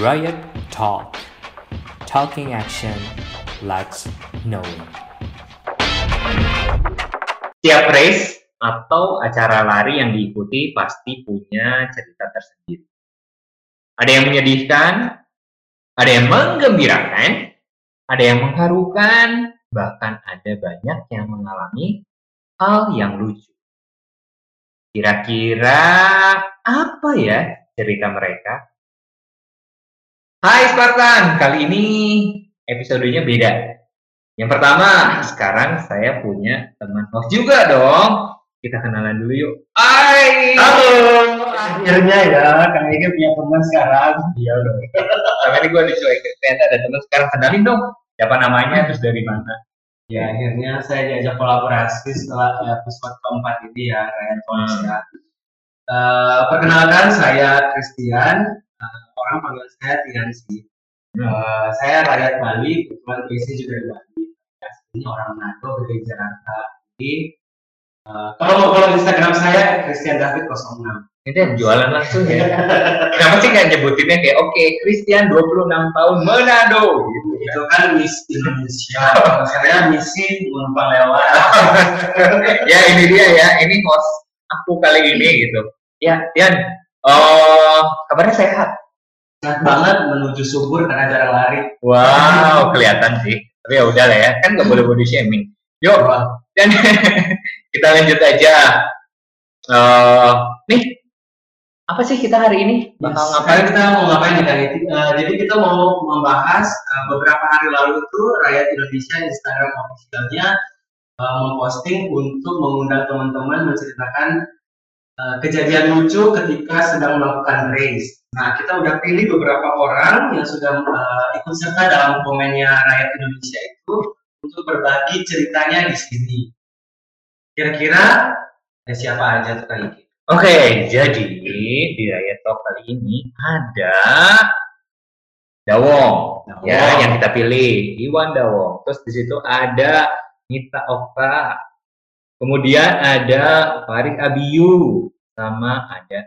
Riot Talk Talking Action Let's Knowing Tiap race atau acara lari yang diikuti pasti punya cerita tersendiri. Ada yang menyedihkan, ada yang menggembirakan, ada yang mengharukan, bahkan ada banyak yang mengalami hal yang lucu. Kira-kira apa ya cerita mereka? Hai Spartan, kali ini episodenya beda. Yang pertama, sekarang saya punya teman host juga dong. Kita kenalan dulu yuk. Hai. Halo, akhirnya ya kayaknya punya teman sekarang. Iya dong. Sama ini gue dicuek. Ternyata ada teman sekarang. Kenalin dong. Siapa namanya, terus dari mana? Ya akhirnya saya diajak kolaborasi setelah episode keempat ini ya, Ryan Thomas Hmm. ya. Eh, perkenalkan saya Christian, Eh, orang panggil saya Tiansi. Hmm. Eh, saya rakyat Bali, kebetulan Tracy juga di Bali. Aslinya orang Manado dari Jakarta. Jadi eh, kalau kalau Instagram saya Christian David 06. Itu yang jualan langsung ya. Kenapa sih nggak nyebutinnya kayak oke Christian 26 tahun Manado gitu. Itu kan Miss Indonesia. saya misi menumpang lewat. ya ini dia ya, ini host aku kali ini gitu. Ya, Tian, oh kabarnya sehat. Sehat banget menuju subur karena jarang lari. Wow, kelihatan sih. Tapi ya udah lah ya, kan nggak boleh body shaming. Yuk, dan kita lanjut aja. Eh, nih, apa sih kita hari ini bakal Sekarang ngapain? kita mau ngapain nih? Eh, jadi kita mau membahas eh, beberapa hari lalu itu Rakyat Indonesia Instagram officialnya eh, memposting untuk mengundang teman-teman menceritakan kejadian lucu ketika sedang melakukan race. Nah, kita udah pilih beberapa orang yang sudah eh, ikut serta dalam komennya Rakyat Indonesia itu untuk berbagi ceritanya di sini. Kira-kira ada siapa aja tuh Kang Iti? Oke, jadi di Riot Talk kali ini ada Dawong, Dawong. ya yang kita pilih Iwan Dawong. Terus di situ ada Nita Okta, kemudian ada Farid Abiyu, sama ada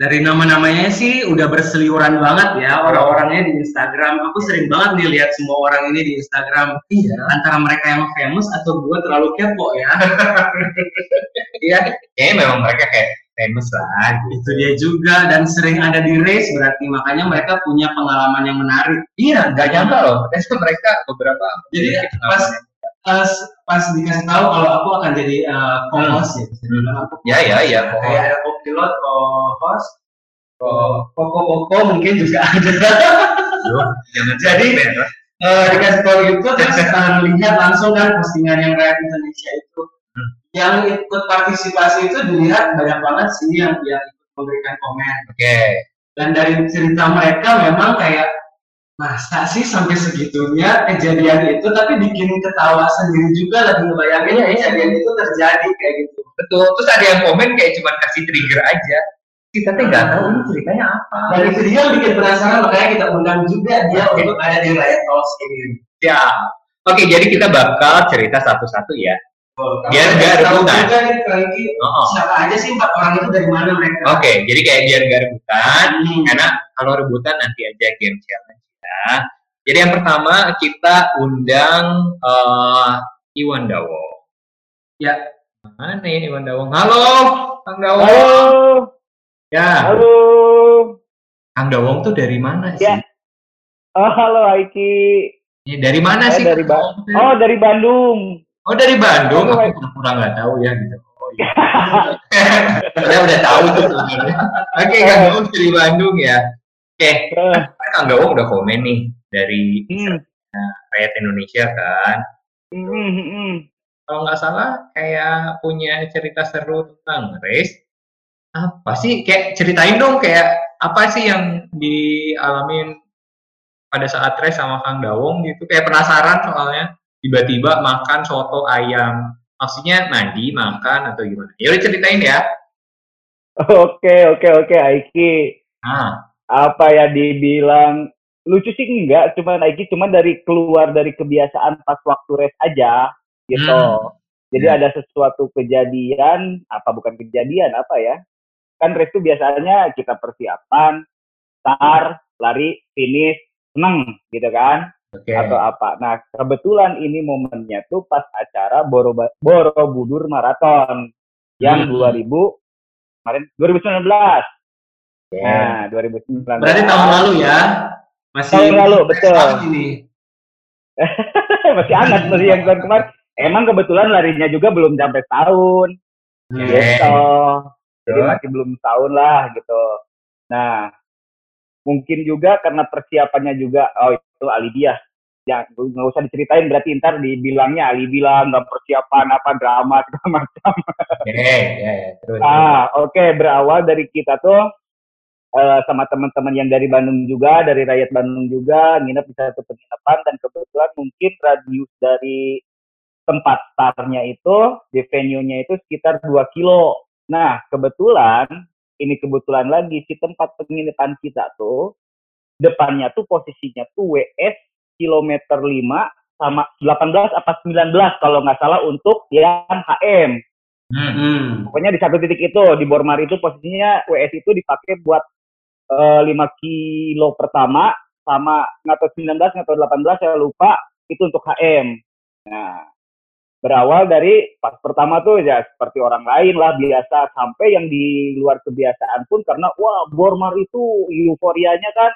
dari nama-namanya sih udah berseliweran banget ya orang-orangnya di Instagram. Aku sering banget nih lihat semua orang ini di Instagram. Iya, Antara mereka yang famous atau gue terlalu kepo ya. iya, kayaknya memang mereka kayak famous lah. Gitu. Itu dia juga dan sering ada di race berarti makanya mereka punya pengalaman yang menarik. Iya, nggak nyangka loh. Ternyata mereka beberapa. Jadi pas pas, pas dikasih tahu kalau aku akan jadi uh, co-host ya. bisa dibilang aku Ya, ya, ya. Kayak ada co-pilot, co-host, co- koko-koko mungkin juga ada. Jangan Jadi- merah. Eh, dikasih tahu itu terus eh, lihat langsung kan postingan yang rakyat Indonesia itu Hmm. yang ikut partisipasi itu dilihat banyak banget sih yang yang ikut memberikan komen Oke. dan dari cerita mereka memang kayak masa sih sampai segitunya kejadian itu tapi bikin ketawa sendiri juga lagi ngebayangin iya. kejadian itu terjadi kayak gitu Betul. Terus ada yang komen kayak cuma kasih trigger aja. Kita tuh nggak tahu ini ceritanya apa. dan itu dia bikin penasaran makanya kita undang juga dia untuk ada di Riot Talks ini Ya. Oke, jadi kita bakal cerita satu-satu ya. Biar Kamu nggak rebutan. juga nih Franky, Oh, siapa aja sih empat orang itu dari mana mereka Oke, jadi kayak biar nggak rebutan. Hmm. Karena kalau rebutan nanti aja game challenge ya. Jadi yang pertama kita undang eh, Iwan Dawo. Ya. Mana ya Iwan Dawong? Halo, Kang Dawong. Halo, Ya, halo. Kang Dawong tuh dari mana sih? Ya. Oh, halo Aiki. Ya, dari mana Saya sih? dari Ba- Dawong? Oh, dari Bandung. Oh dari Bandung, Halo, aku pura-pura nggak tahu ya gitu. Oh, iya. Udah tahu tuh sebenarnya. Oke, Kang Gawong dari Bandung ya. Oke, kan Kang Gawong udah komen nih dari hmm, rakyat Indonesia kan. hmm, hmm, hmm. Kalau nggak salah kayak punya cerita seru tentang race. Apa sih? Kayak ceritain dong kayak apa sih yang dialamin pada saat race sama Kang Dawong gitu. Kayak penasaran soalnya tiba-tiba makan soto ayam. Maksudnya mandi, makan atau gimana? Ya udah ceritain ya. Oke, oke, oke, Aiki. Ah, Apa ya dibilang lucu sih enggak, cuman Aiki cuman dari keluar dari kebiasaan pas waktu race aja gitu. Hmm. Jadi Ya. ada sesuatu kejadian, apa bukan kejadian apa ya? Kan race itu biasanya kita persiapan, start, lari finish seneng gitu kan Oke. atau apa. Nah, kebetulan ini momennya tuh pas acara Boro Borobudur Marathon yang Hmm. 2000 kemarin 2019. Oke. Nah, 2019. Berarti tahun lalu ya. Masih Tahun lalu, betul. Ini. masih hangat masih yang tahun kemarin. Emang kebetulan larinya juga belum sampai tahun. Oke. Gitu. Jadi masih belum tahun lah gitu. Nah, mungkin juga karena persiapannya juga, oh itu alibi ya. Ya, nggak usah diceritain berarti ntar dibilangnya alibi lah, nggak persiapan apa drama segala macam. Oke, ya, ya. Terus. Ah, oke berawal dari kita tuh eh, sama teman-teman yang dari Bandung juga, dari rakyat Bandung juga, nginep di satu penginapan dan kebetulan mungkin radius dari tempat startnya itu di venue-nya itu sekitar 2 kilo. Nah, kebetulan ini kebetulan lagi si tempat penginapan kita tuh depannya tuh posisinya tuh WS kilometer 5 sama 18 apa 19 kalau nggak salah untuk yang HM. Hmm. Hmm. Pokoknya di satu titik itu di Bormar itu posisinya WS itu dipakai buat eh, 5 kilo pertama sama tahu 19 nggak tahu 18 saya lupa itu untuk HM. Nah berawal dari pas pertama tuh ya seperti orang lain lah biasa sampai yang di luar kebiasaan pun karena wah Bormar itu euforianya kan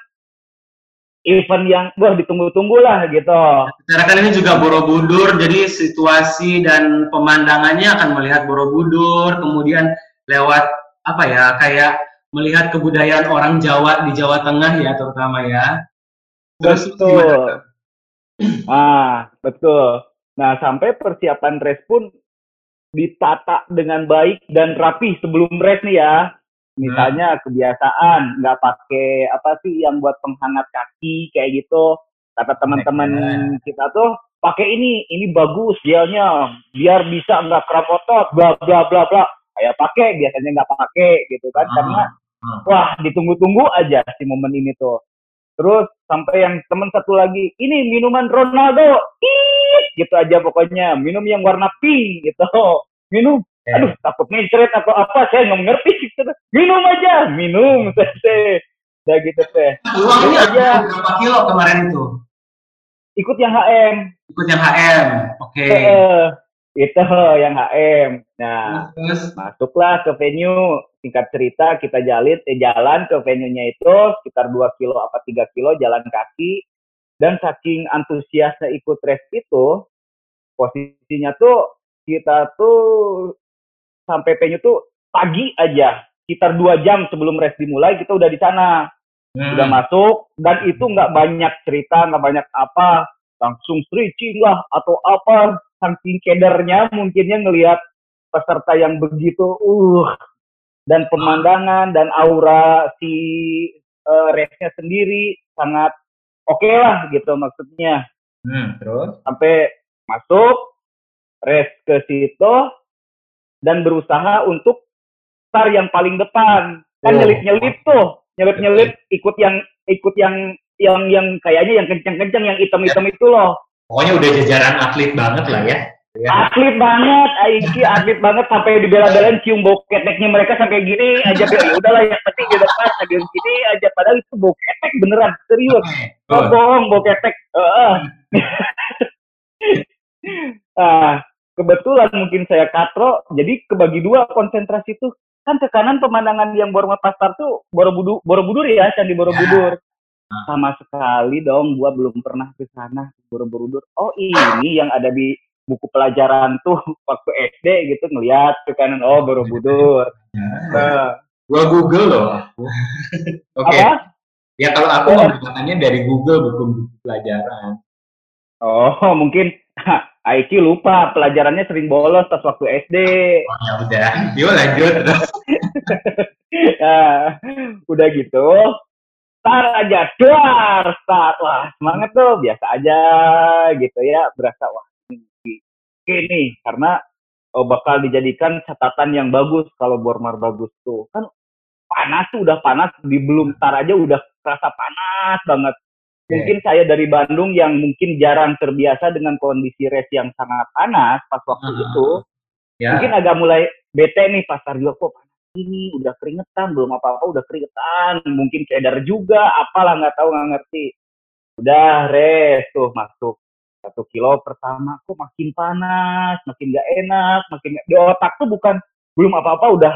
event yang wah ditunggu-tunggu lah gitu. Secara kan ini juga Borobudur, jadi situasi dan pemandangannya akan melihat Borobudur, kemudian lewat apa ya, kayak melihat kebudayaan orang Jawa di Jawa Tengah ya terutama ya. Terus Betul. gimana? Ah, betul. Nah, sampai persiapan race pun ditata dengan baik dan rapi sebelum race nih ya. Misalnya kebiasaan nggak pakai apa sih yang buat penghangat kaki kayak gitu. Kata teman-teman kita tuh pakai ini, ini bagus gelnya biar bisa nggak kram otot, bla bla bla bla. Kayak pakai biasanya nggak pakai gitu kan Ah, karena ah. wah ditunggu-tunggu aja si momen ini tuh. Terus sampai yang temen satu lagi, ini minuman Ronaldo, Iiit, gitu aja pokoknya. Minum yang warna pink gitu. Minum, Eh. aduh takut ngecret atau apa, saya nggak mengerti. Gitu. Minum aja, minum, teh. Udah gitu teh. Uangnya aja. berapa kilo kemarin itu? Ikut yang HM, Ikut yang HM. Oke. eh, itu yang HM. Nah, Terus masuklah ke venue singkat cerita kita jalin eh, jalan ke venue-nya itu sekitar 2 kilo apa 3 kilo jalan kaki. Dan saking antusiasnya ikut race itu posisinya tuh kita tuh sampai venue tuh pagi aja. Sekitar dua jam sebelum race dimulai kita udah di sana. Hmm. udah masuk dan itu nggak banyak cerita nggak banyak apa. Langsung stretching lah atau apa. Saking kedernya mungkinnya ngelihat peserta yang begitu uh dan pemandangan dan aura si eh, race-nya sendiri sangat oke lah gitu maksudnya Hmm, terus? sampai masuk race ke situ dan berusaha untuk start yang paling depan kan Oh. nyelip nyelip tuh nyelip nyelip ikut yang ikut yang yang yang kayaknya yang kenceng yang hitam hitam itu loh Pokoknya udah jajaran atlet banget lah ya. Ya. atlet banget Aiki atlet banget sampai dibela-belain cium bau keteknya mereka sampai gini aja ya udahlah yang penting di depan sambil gini aja padahal itu bau ketek beneran serius. Oh, bohong, bau ketek. Heeh. ah, kebetulan mungkin saya katro, jadi kebagi dua konsentrasi tuh. Kan ke kanan pemandangan yang Borma Pasar tuh Borobudur, Borobudur ya, Candi Borobudur. Sama sekali dong, gua belum pernah ke sana Borobudur. Oh ini yang ada di buku pelajaran tuh waktu SD gitu ngeliat ke kanan oh Borobudur. Nah, Gua Google loh. Oke. apa? Ya kalau aku Oh. menggunakannya dari Google buku pelajaran. Oh mungkin Aiki lupa pelajarannya sering bolos pas waktu SD. Oh, ya udah. Yuk lanjut terus. Nah, udah gitu, start aja, dar, start. Wah, semangat tuh, biasa aja gitu ya, berasa wah ini, ini karena oh, bakal dijadikan catatan yang bagus kalau Bormar bagus tuh. Kan panas tuh udah panas, di belum start aja udah terasa panas banget. Mungkin saya dari Bandung yang mungkin jarang terbiasa dengan kondisi race yang sangat panas pas waktu Ah. itu, Ya. mungkin agak mulai bete nih pas Tarjo kok panas ini udah keringetan belum apa apa udah keringetan mungkin cedar juga apalah nggak tahu nggak ngerti udah res tuh masuk satu kilo pertama kok makin panas makin gak enak makin gak, di otak tuh bukan belum apa apa udah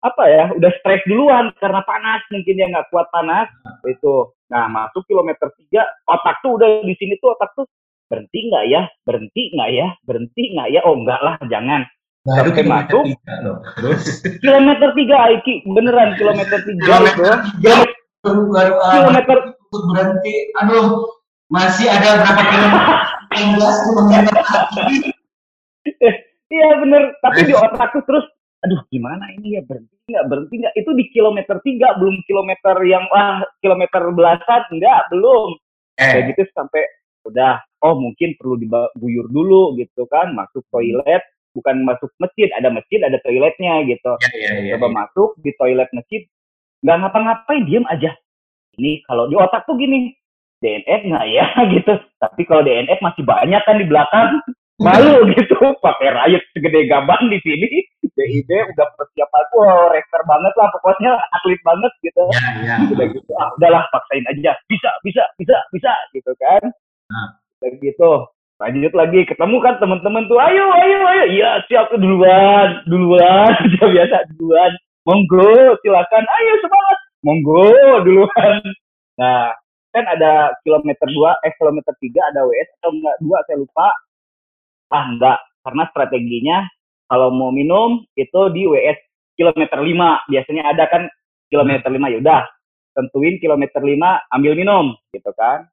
apa ya udah stres duluan karena panas mungkin ya nggak kuat panas itu nah masuk kilometer tiga otak tuh udah di sini tuh otak tuh berhenti nggak ya berhenti nggak ya berhenti nggak ya oh enggak lah jangan Baru Sampai masuk. tiga loh. Terus kilometer tiga Aiki beneran kilometer tiga Kilometer tiga. kilometer berhenti. Aduh, masih ada berapa kilometer? 16 kilometer iya bener. Tapi di otak tuh terus aduh gimana ini ya? Berhenti nggak? Berhenti nggak? Itu di kilometer tiga belum kilometer yang wah kilometer belasan? Enggak belum. Kayak eh gitu sampai udah oh mungkin perlu diguyur dulu gitu kan. Masuk toilet bukan masuk masjid ada masjid ada toiletnya gitu. Ya ya ya. coba masuk di toilet masjid nggak ngapa-ngapain diem aja. Ini kalau di otak tuh gini DNF nggak ya gitu. Tapi kalau DNF masih banyak kan di belakang. Malu gitu. Pakai riot segede gaban di sini. DID udah persiapan wah rektor banget lah pokoknya atlet banget gitu. Ya ya. udah gitu ah udahlah paksain aja. Bisa bisa bisa bisa gitu kan. Nah. udah gitu. Lanjut lagi ketemu kan teman-teman tuh ayo ayo ayo. Iya siap tuh duluan duluan udah biasa duluan. Monggo silakan. Ayo semangat. Monggo duluan. Nah kan ada kilometer dua eh kilometer tiga ada WS atau enggak? Dua saya lupa. Ah enggak. Karena strateginya kalau mau minum itu di WS kilometer 5 biasanya ada kan? Kilometer 5 yaudah tentuin kilometer 5 ambil minum gitu kan.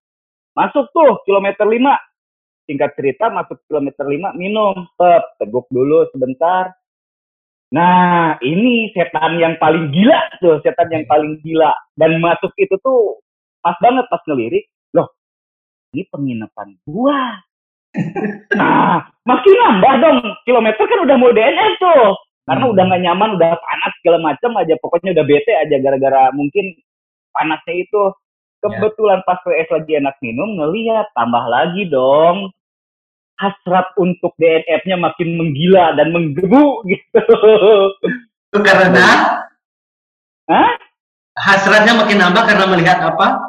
Masuk tuh kilometer 5 singkat cerita masuk kilometer 5 minum. Tep, teguk dulu sebentar. Nah ini setan yang paling gila tuh setan yang paling gila. Dan masuk itu tuh pas banget pas ngelirik loh ini penginapan gua nah makin nambah dong kilometer kan udah mau DNF tuh karena Hmm. udah nggak nyaman udah panas segala macam aja pokoknya udah bete aja gara-gara mungkin panasnya itu kebetulan pas PS lagi enak minum ngelihat tambah lagi dong hasrat untuk DNF-nya makin menggila dan menggebu gitu Itu karena Hah? hasratnya makin nambah karena melihat apa?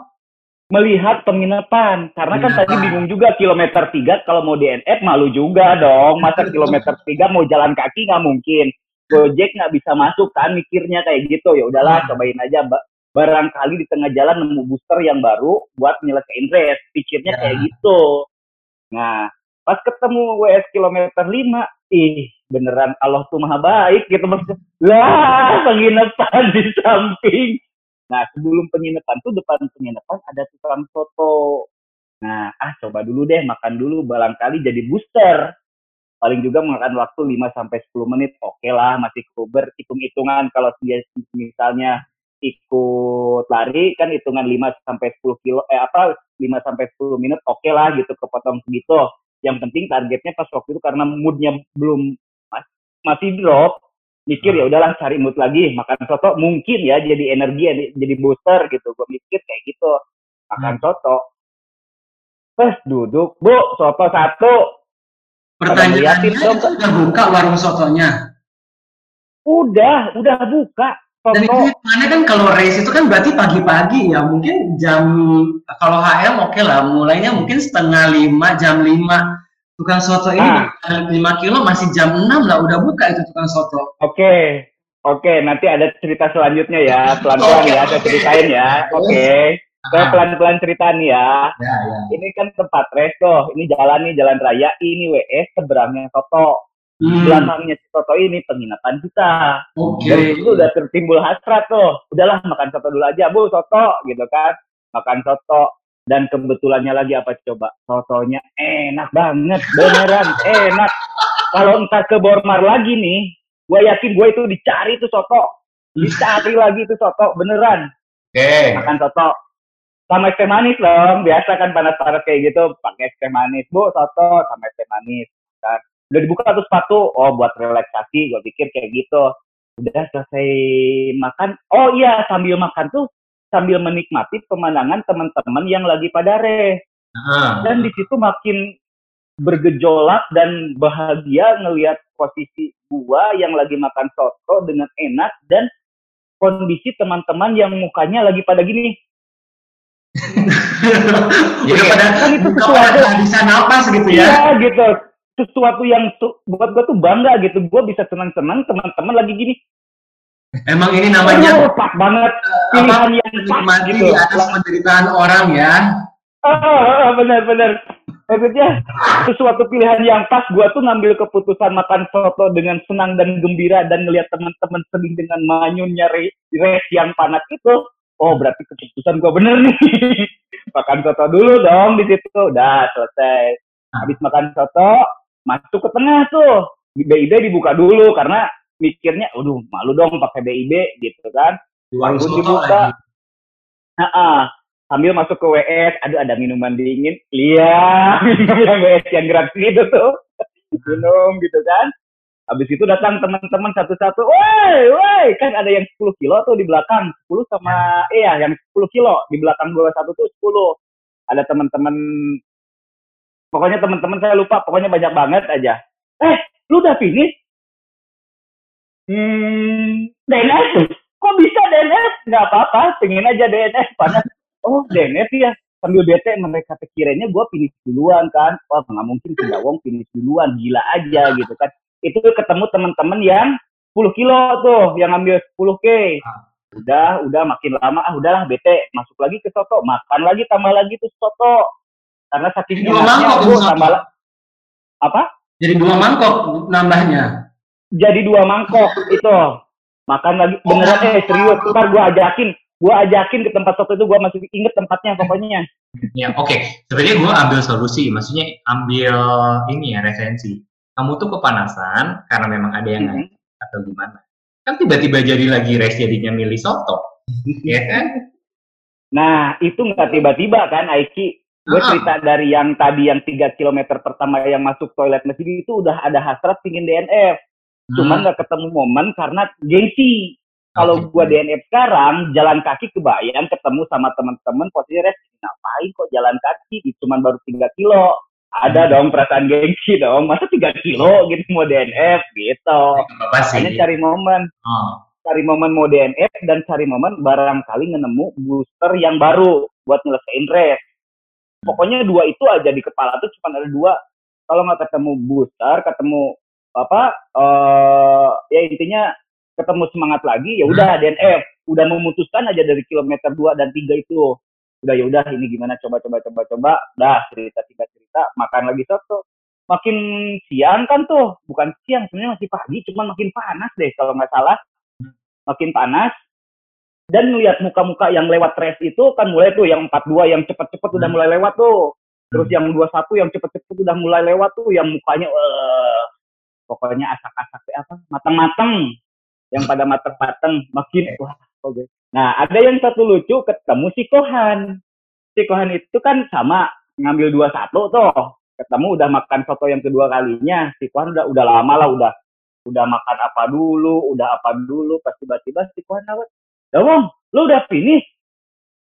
Melihat penginapan. Karena kan tadi Penginapan. bingung juga kilometer 3 kalau mau DNF malu juga dong. Masa kilometer 3 mau jalan kaki nggak mungkin. Gojek nggak bisa masuk kan mikirnya kayak gitu. Ya udahlah cobain aja. Ba- barangkali di tengah jalan nemu booster yang baru buat nyelesain race pikirnya Ya. kayak gitu. Nah pas ketemu WS kilometer 5 ih beneran Allah tuh maha baik gitu maksudnya. Lah penginapan di samping Nah, sebelum penginapan tuh depan penginapan ada tukang soto. Nah, ah coba dulu deh makan dulu barangkali jadi booster. Paling juga makan waktu 5 sampai 10 menit. Oke lah, masih kuber hitung-hitungan kalau dia misalnya ikut lari kan hitungan 5 sampai 10 kilo eh apa 5 sampai 10 menit oke lah gitu kepotong segitu. Yang penting targetnya pas waktu itu karena moodnya belum mas- masih drop mikir ya udahlah cari mood lagi makan soto mungkin ya jadi energi jadi booster gitu gue mikir kayak gitu makan soto terus duduk bu soto satu Pertanyaannya dong. udah buka warung sotonya. udah udah buka Dan itu soto hitungannya kan kalau race itu kan berarti pagi-pagi ya. Mungkin jam kalau HM oke lah. Mulainya mungkin setengah lima, jam lima. Tukang soto ini Ah. 5 kilo masih jam 6 lah udah buka itu tukang soto. oke oke nanti ada cerita selanjutnya ya pelan pelan Oke, ya saya oke. ceritain ya oke. saya Ah, pelan pelan cerita nih ya. Ya, ya. ini kan tempat tuh ini jalan nih jalan raya ini WS seberangnya soto. Hmm, belakangnya si soto ini penginapan kita. Oke. dari situ udah tertimbul hasrat tuh udahlah makan soto dulu aja bu soto gitu kan. Makan soto dan kebetulannya lagi apa coba? Sotonya enak banget beneran enak. Kalau entah ke Bormar lagi nih gue yakin gue itu dicari tuh soto. Dicari lagi tuh soto beneran. Oke. makan soto. Sama es teh manis dong biasa kan panas-panas kayak gitu. Pakai es teh manis bu soto sama es teh manis. Kan udah dibuka tuh sepatu. Oh buat relaksasi gue pikir kayak gitu. Udah selesai makan. Oh iya sambil makan tuh sambil menikmati pemandangan teman-teman yang lagi pada race Ah. dan di situ makin bergejolak dan bahagia ngelihat posisi gua yang lagi makan soto dengan enak dan kondisi teman-teman yang mukanya lagi pada gini. Udah pada Kan itu sesuatu. bisa napas gitu ya. Iya gitu. Sesuatu yang buat gua tuh bangga gitu. Gua bisa senang-senang teman-teman lagi gini. Emang ini Oh, namanya pas banget apa pilihan yang pas menikmati gitu. atas penderitaan orang ya. Ah, ah, ah, benar-benar. Maksudnya sesuatu pilihan yang pas. Gua tuh ngambil keputusan makan soto dengan senang dan gembira dan ngelihat teman-teman sedih dengan manyunnya re- race yang panas itu. Oh berarti keputusan gua bener nih. makan soto dulu dong di situ. Udah selesai. Habis makan soto, masuk ke tengah tuh. BIB dibuka dulu karena mikirnya, aduh malu dong pakai BIB gitu kan. Warung dibuka. lagi. Heeh. Sambil masuk ke WS, aduh ada minuman dingin. Iya, minum yang WS yang gratis itu tuh. Minum gitu kan. Habis itu datang teman-teman satu-satu. Woi, woi, kan ada yang 10 kilo tuh di belakang. 10 sama, iya yang 10 kilo. Di belakang gua satu tuh 10. Ada teman-teman, pokoknya teman-teman saya lupa, pokoknya banyak banget aja. Eh, lu udah finish? Hmm, DNF. Kok bisa DNF? Nggak apa-apa, pengen aja DNF. Panas. Oh, DNF ya. Sambil bete mereka kekiranya gue finish duluan kan. Wah, nggak mungkin si Dawong finish duluan. Gila aja gitu kan. Itu ketemu teman-teman yang 10 kilo tuh, yang ambil 10K. Udah, udah makin lama, ah udahlah bete. Masuk lagi ke soto, makan lagi, tambah lagi tuh soto. Karena saking Dua enaknya, tambah Apa? Jadi dua mangkok nambahnya. Jadi dua mangkok itu makan lagi beneran eh serius ntar gua ajakin gua ajakin ke tempat soto itu gua masih inget tempatnya pokoknya Ya, oke. Sebenarnya gue ambil solusi, maksudnya ambil ini ya resensi. Kamu tuh kepanasan karena memang ada yang Mhm. ngajak atau gimana? Kan tiba-tiba jadi lagi race jadinya milih soto, ya kan? nah itu nggak tiba-tiba kan Aiki gue cerita dari yang tadi yang tiga kilometer pertama yang masuk toilet masjid itu udah ada hasrat pingin DNF cuman Hmm, nggak ketemu momen karena gengsi. Kalau oke. gua DNF sekarang jalan kaki kebayang ketemu sama teman-teman posisi res ngapain kok jalan kaki? Cuman baru 3 kilo. Ada Hmm. dong perasaan gengsi dong. Masa 3 kilo gitu mau DNF gitu. Sih. hanya cari momen. Oh, cari momen mau DNF dan cari momen barangkali nemu booster yang baru buat nyelesain race pokoknya dua itu aja di kepala tuh cuma ada dua. Kalau nggak ketemu booster ketemu apa eh ya intinya ketemu semangat lagi ya udah DNF udah memutuskan aja dari kilometer 2 dan 3 itu. Udah ya udah ini gimana coba coba coba coba. Dah cerita tiga cerita. Makan lagi soto makin siang kan tuh bukan siang sebenarnya masih pagi cuma makin panas deh kalau nggak salah. Makin panas. Dan lihat muka-muka yang lewat race itu kan mulai tuh yang 42 yang cepet-cepet udah Hmm. mulai lewat tuh. Terus Hmm. yang 21 yang cepet-cepet udah mulai lewat tuh yang mukanya eh pokoknya asak-asak apa? Matang-matang yang pada matang-matang makin wah oke nah ada yang satu lucu ketemu si Kohan. Si Kohan itu kan sama ngambil dua satu tuh ketemu udah makan soto yang kedua kalinya. Si Kohan udah udah lama lah udah udah makan apa dulu udah apa dulu. Pas tiba-tiba si Kohan lewat. Dawong lu udah finish?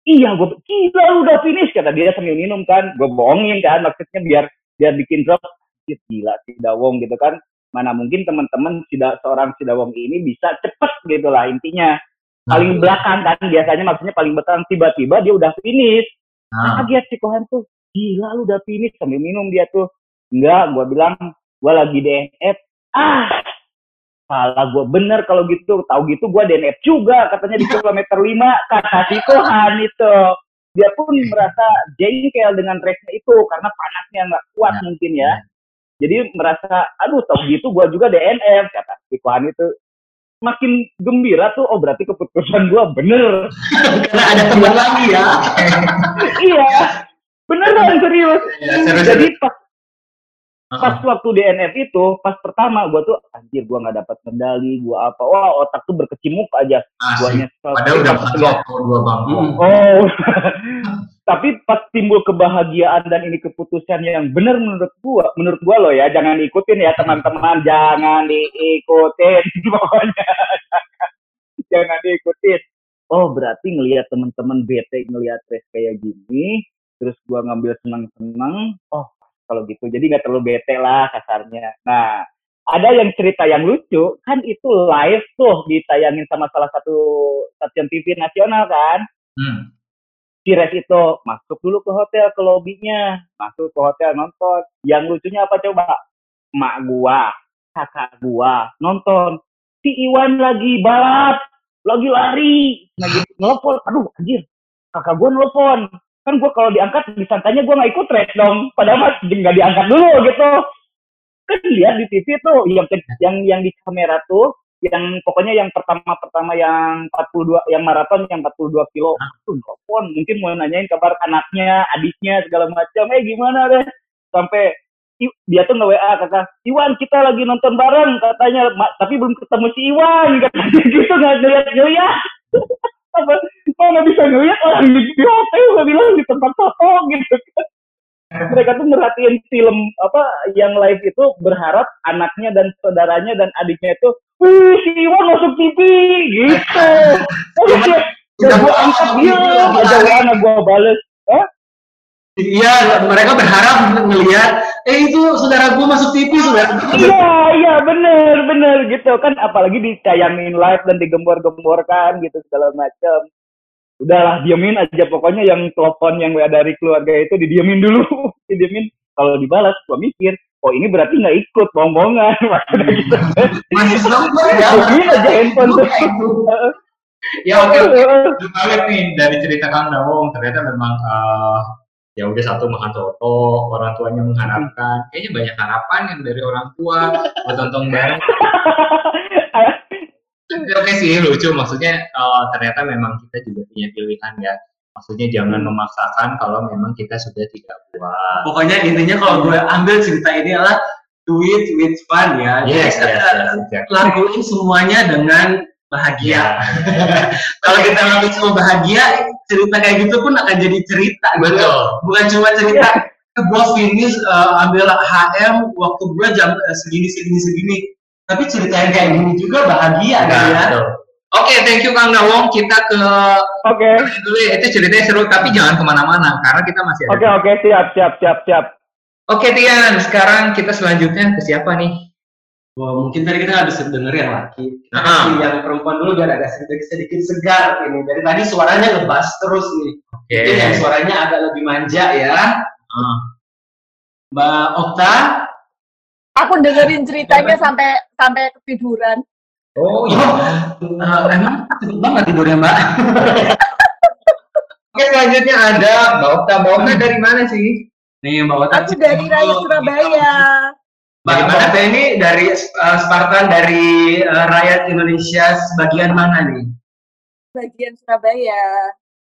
Iya gue gila lu udah finish? kata dia sambil minum kan. Gue bohongin kan maksudnya biar biar bikin drop. Gila si Dawong gitu kan mana mungkin teman-teman si Da- seorang si Dawong ini bisa cepet gitu lah intinya. Paling belakang kan biasanya maksudnya paling belakang tiba-tiba dia udah finish. Nah, kaget si Kohan tuh gila lu udah finish. Sambil minum dia tuh. Enggak gua bilang gua lagi DNF ah salah gua bener kalau gitu. Tahu gitu gua DNF juga katanya di kilometer 5 kata si Kohan itu. Dia pun merasa jengkel dengan race-nya itu karena panasnya nggak kuat Ya. mungkin ya jadi merasa aduh tahu gitu gua juga DNF kata si Kohan itu makin gembira tuh oh berarti keputusan gua bener karena ada teman lagi ya. iya beneran serius Ya, seru-seru. jadi pas pas waktu DNF itu pas pertama gua tuh anjir gua nggak dapat medali gua apa wah otak tuh berkecimuk aja gua Asik. nyesel Padahal udah lihat- soto dua bangkok. Hmm. oh tapi pas timbul kebahagiaan dan ini keputusan yang benar menurut gua menurut gua loh ya jangan diikutin ya teman-teman. Jangan diikutin pokoknya. Jangan diikutin. Oh berarti ngelihat teman-teman bete ngelihat race kayak gini terus gua ngambil senang-senang oh kalau gitu. Jadi nggak terlalu bete lah kasarnya. Nah ada yang cerita yang lucu kan itu live tuh ditayangin sama salah satu stasiun TV nasional kan? Hmm. Si Res itu masuk dulu ke hotel ke lobbynya masuk ke hotel nonton. Yang lucunya apa coba? Mak gua kakak gua nonton. Si Iwan lagi balap lagi lari. Lagi nelfon. Aduh anjir. Kakak gua nelfon. Kan gua kalau diangkat disangkanya gua nggak ikut race dong. Padahal mas nggak diangkat dulu gitu. Kan lihat di TV tuh yang yang yang di kamera tuh yang pokoknya yang pertama-pertama yang 42 yang maraton yang 42 kilo. Tuh telepon mungkin mau nanyain kabar anaknya adiknya segala macam. Eh gimana deh sampai dia tuh nge-WA kakak Iwan kita lagi nonton bareng katanya. "Ma- tapi belum ketemu si Iwan katanya gitu nggak ngeliat ngeliat apa? Kok nggak bisa ngeliat orang di, di hotel? Gue bilang di tempat foto gitu kan. Mereka tuh merhatiin film apa yang live itu berharap anaknya dan saudaranya dan adiknya itu wih si Iwan masuk TV gitu oh, dia, Udah gue gua angkat dia lari. anak gue bales Iya, mereka berharap ngelihat, eh itu saudara gue masuk TV, saudara. Iya, iya, bener, bener gitu kan. Apalagi ditayangin live dan digembor-gemborkan gitu segala macam. Udahlah, diemin aja pokoknya yang telepon yang WA dari keluarga itu didiemin dulu, didiemin. Kalau dibalas, gua mikir, oh ini berarti nggak ikut bohong-bohongan. Maksudnya gitu. Masih nonton ya. Diemin aja handphone tuh. Ya oke oke. Lucu banget nih dari cerita Kang Dawong ternyata memang eh, ya udah satu makan soto orang tuanya mengharapkan kayaknya banyak harapan yang dari orang tua buat tonton bareng Tapi oke sih lucu maksudnya eh, ternyata memang kita juga punya pilihan ya maksudnya jangan memaksakan kalau memang kita sudah tidak kuat Pokoknya intinya kalau gue ambil cerita ini adalah do it with fun ya. yes Jadi, yes, yes, exactly. lakuin semuanya dengan bahagia. ya Kalau kita lakuin semua bahagia, cerita kayak gitu pun akan jadi cerita. gitu. betul Bukan cuma cerita gue finish eh, ambil HM waktu gue jam eh, segini segini segini. Tapi cerita yang kayak gini juga bahagia kan Nah, ya. betul. Oke, thank you Kang Dawong. Kita ke Oke, dulu ya. Itu ceritanya seru, tapi jangan ke mana-mana karena kita masih ada. oke, oke, siap, siap, siap, siap. Oke Tian, sekarang kita selanjutnya ke siapa nih? Wah, mungkin tadi kita habis denger yang laki. Kita Ah. kasih yang perempuan dulu biar agak sedikit, sedikit segar ini. Dari tadi suaranya ngebas terus nih. Oke. Mungkin yang suaranya agak lebih manja ya. Ah. Mbak Okta, Aku dengerin ceritanya sampai sampai ketiduran. Oh iya. eh, emang cepet banget tidurnya Mbak. Oke selanjutnya ada Mbak Okta. Mbak Okta dari mana sih? Nih Mbak Okta. Aku dari Raya Surabaya. Mbak Dari mana? Okta ini dari eh, Spartan dari eh, rakyat Indonesia sebagian mana nih? Bagian Surabaya.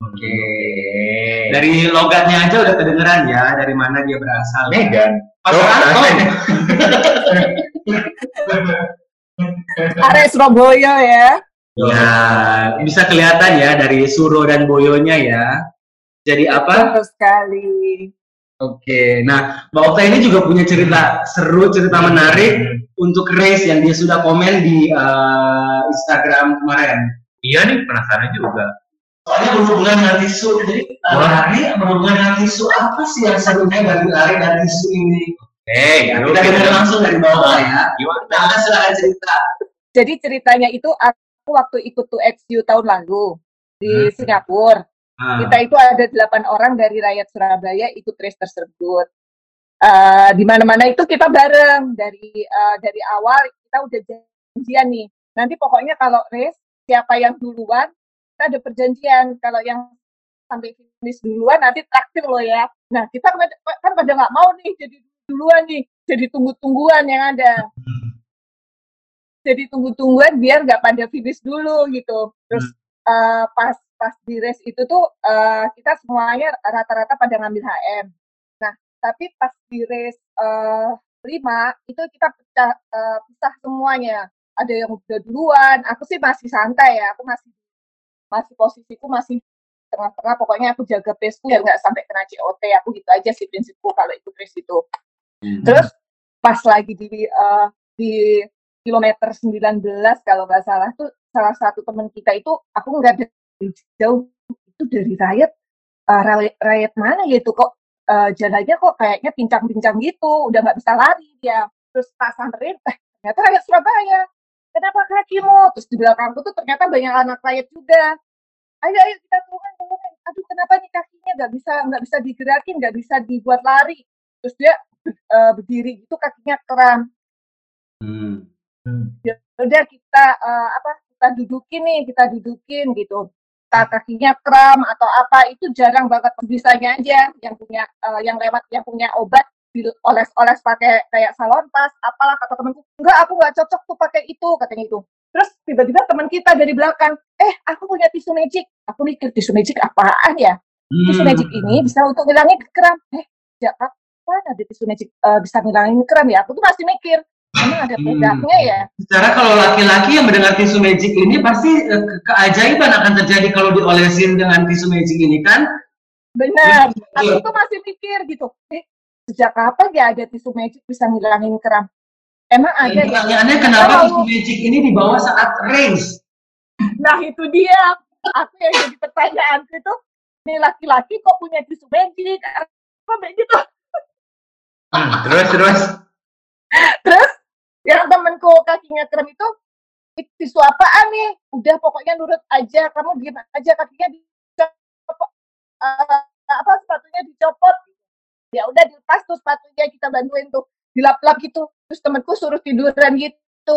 Oke. Dari logatnya aja udah kedengeran ya dari mana dia berasal. Medan. Pasaran Oh, oh, Area Surabaya ya. Ya, bisa kelihatan ya dari Suro dan Boyonya ya. Jadi apa? Betul sekali. Oke, nah Mbak Okta ini juga punya cerita seru, cerita menarik untuk race yang dia sudah komen di eh, Instagram kemarin. Iya nih penasaran juga. Soalnya berhubungan dengan tisu, jadi eh, lari berhubungan dengan tisu apa sih yang serunya dari lari dan tisu ini? Hei, Nah, kita dengar langsung dari Okta ya. Gimana? Nah, silakan cerita. Jadi ceritanya itu aku waktu ikut 2XU tahun lalu di Hmm. Singapura. Nah, Kita itu ada delapan orang dari rakyat Surabaya ikut race tersebut. Eh, di mana-mana itu kita bareng dari eh, dari awal kita udah janjian nih. Nanti pokoknya kalau race siapa yang duluan kita ada perjanjian. Kalau yang sampai finish duluan nanti traktir lo ya. Nah kita kan kan pada nggak mau nih jadi duluan nih, jadi tunggu-tungguan yang ada. Jadi tunggu-tungguan biar nggak pada finish dulu gitu. Terus eh, pas pas di race itu tuh eh, kita semuanya rata-rata pada ngambil HM. Nah, tapi pas di race lima itu kita pecah eh, pisah semuanya. Ada yang udah duluan, aku sih masih santai ya, aku masih masih posisiku masih tengah-tengah. Pokoknya aku jaga pace-ku biar nggak sampai kena COT. Aku gitu aja sih prinsipku kalau ikut race itu. Terus pas lagi di eh, di kilometer 19 kalau nggak salah tuh salah satu teman kita itu aku nggak dari jauh itu dari rakyat eh, rakyat, mana gitu kok eh, jalannya kok kayaknya pincang-pincang gitu udah nggak bisa lari dia. Terus tak samperin ternyata rakyat Surabaya kenapa kakimu? Terus di belakangku tuh ternyata banyak anak rakyat juga. Ayo ayo kita turun turun. Aduh kenapa nih kakinya nggak bisa nggak bisa digerakin nggak bisa dibuat lari? Terus dia uh, berdiri itu kakinya kram Hmm. ya udah kita uh, apa kita dudukin nih kita dudukin gitu. Kita kakinya kram atau apa itu jarang banget. Bisanya aja yang punya uh, yang lewat yang punya obat dioles-oles pakai kayak salon pas apalah kata temanku. Enggak aku nggak cocok tuh pakai itu katanya itu terus tiba-tiba teman kita dari belakang eh aku punya tisu magic. Aku mikir tisu magic apaan ya? Tisu Hmm. magic ini bisa untuk ngilangin kram eh sejak kapan ada tisu magic uh, bisa ngilangin kram ya aku tuh masih mikir emang ada Hmm. produknya ya Secara kalau laki-laki yang mendengar tisu magic ini pasti ke- keajaiban akan terjadi kalau diolesin dengan tisu magic ini kan? Benar. Aku tuh masih mikir gitu. Eh, sejak kapan ya ada tisu magic bisa ngilangin kram? Emang ada Dan ya? pertanyaannya kenapa tisu magic ini dibawa saat race? Nah itu dia. Aku yang jadi pertanyaan itu, nih laki-laki kok punya tisu magic? Apa begitu? Hmm, terus terus. Terus yang temenku kakinya kram itu, "Ih, tisu apaan nih? Udah pokoknya nurut aja, kamu diem aja kakinya dicopot, eh, apa sepatunya dicopot. Ya udah dilepas tuh sepatunya kita bantuin tuh dilap-lap gitu. Terus temenku suruh tiduran gitu.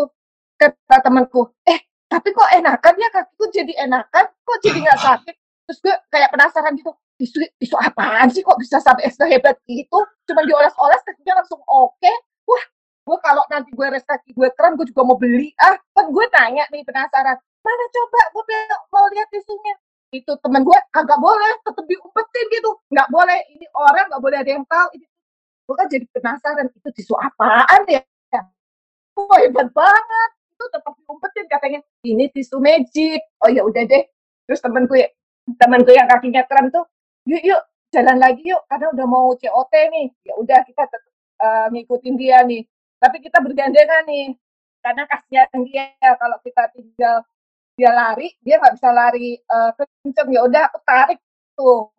Kata temenku, eh tapi kok enakan ya kakiku jadi enakan, kok jadi nggak sakit. Terus gue kayak penasaran gitu, tisu tisu apaan sih kok bisa sampai sehebat itu? Cuma dioles-oles kakinya langsung oke. Wah, gue kalau nanti gue res gue kram, gue juga mau beli. Ah, kan gue tanya nih penasaran, mana coba gue mau lihat tisunya. Itu temen gue kagak boleh, tetep diumpetin gitu. Nggak boleh, ini orang nggak boleh ada yang tahu. Ini gue kan jadi penasaran, itu tisu apaan ya? Wah, hebat banget. Itu tetap diumpetin katanya, ini tisu magic. Oh ya udah deh. Terus temenku ya, temenku yang kakinya kram tuh, yuk yuk jalan lagi yuk karena udah mau COT nih. Ya udah kita tetap eh, ngikutin dia nih. Tapi kita bergandengan nih. Karena kasihan dia kalau kita tinggal dia lari, dia nggak bisa lari eh, kenceng. Ya udah aku tarik tuh.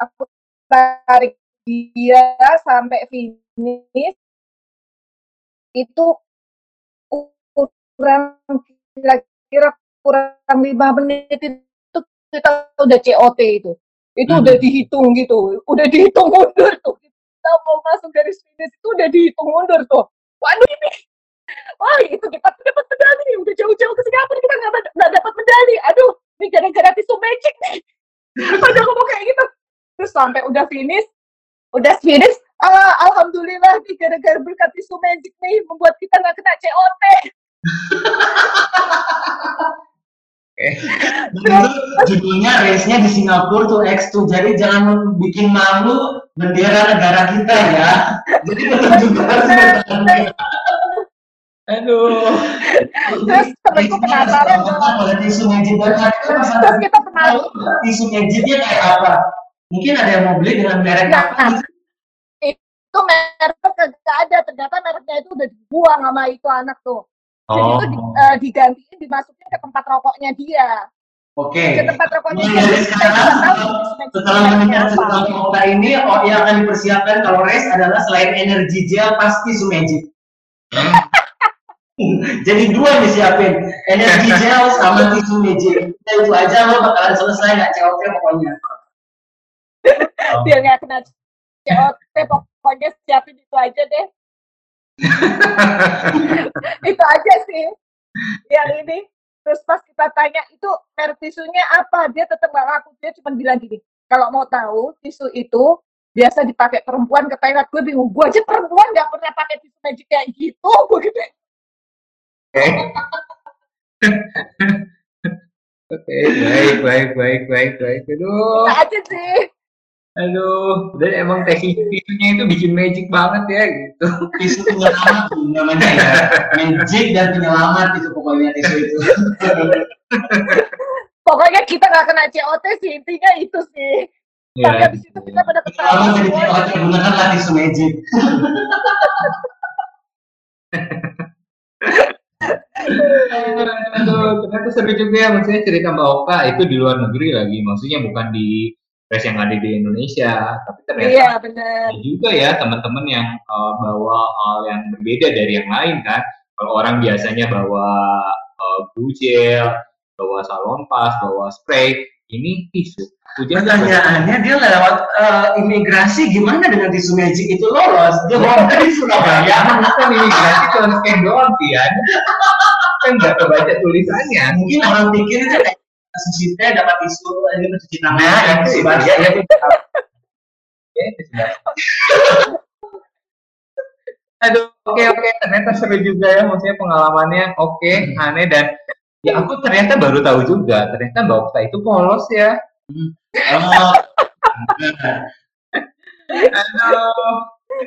Aku tarik dia sampai finish itu kurang kira-kira kurang lima menit itu kita udah COT itu itu Hmm. udah dihitung gitu. Udah dihitung mundur tuh. Kita mau masuk dari finish itu udah dihitung mundur tuh. Waduh ini. Wah itu kita dapat medali. Udah jauh-jauh ke Singapura kita nggak dap- nggak dapat medali. Aduh ini gara-gara tisu magic nih. Ada ngomong kayak gitu. Terus sampai udah finish udah finish ah, alhamdulillah nih gara-gara berkat tisu magic nih membuat kita nggak kena COT Dan itu judulnya race-nya di Singapura tuh X2. Jadi jangan bikin malu bendera negara kita ya. Jadi tetap juga harus. Aduh. terus temenku penasaran dong oleh tisu magic dan terus kita penasaran tisu magicnya kayak apa. Mungkin ada yang mau beli dengan merek Nah, apa? gitu. itu mereknya kagak ada ternyata mereknya itu udah dibuang sama itu anak tuh jadi Oh. itu di, eh, digantiin dimasukin ke tempat rokoknya dia Oke. ke tempat rokoknya Mulai dia sekarang, tahu magic Setelah mendengar tentang Toyota ini, oh yang akan dipersiapkan kalau race adalah selain energi gel pasti magic. Jadi dua nih siapin, energi gel sama tisu magic. Kita itu aja lo bakalan selesai nggak COT pokoknya. biar nggak kena COT pokoknya siapin itu aja deh itu aja sih yang ini. Terus pas kita tanya itu merek tisunya apa? Dia tetap nggak ngaku dia cuma bilang gini kalau mau tahu tisu itu biasa dipakai perempuan ke toilet. Gue bingung gue aja perempuan nggak pernah pakai tisu magic kayak gitu begitu Oke, baik, baik, baik, baik, baik. Aduh, Itu aja sih aduh. Dan emang teknik tisunya itu bikin magic banget ya gitu. Tisu penyelamat tuh namanya ya. Magic dan penyelamat itu pokoknya tisu itu. pokoknya kita nggak kena COT sih intinya itu sih tapi Ya. habis itu kita pada Kalau ketawa jadi. COT gunakanlah tisu magic. Aduh, ternyata seru juga ya maksudnya cerita Mbak Oka itu di luar negeri lagi, maksudnya bukan di race yang ada di Indonesia, tapi ternyata iya benar ada juga ya teman-teman yang uh, bawa hal yang berbeda dari yang lain kan. Kalau orang biasanya bawa uh, blue gel, bawa salon pas, bawa spray, ini tisu. Hujan Pertanyaannya dia lewat eh, imigrasi gimana dengan tisu magic itu lolos? Dia bawa dari Surabaya. Ya, kan imigrasi cuma scan doang, Tian. kan nggak kebaca tulisannya. Mungkin orang pikir itu sushi teh dapat tisu ini mencuci tangan. Nah, yang itu Basya. ya, ya, Ya, itu sudah. Aduh, oke oke, ternyata seru juga ya, maksudnya pengalamannya oke, aneh dan ya aku ternyata baru tahu juga, ternyata Mbak Okta itu polos ya. Oh, Aduh,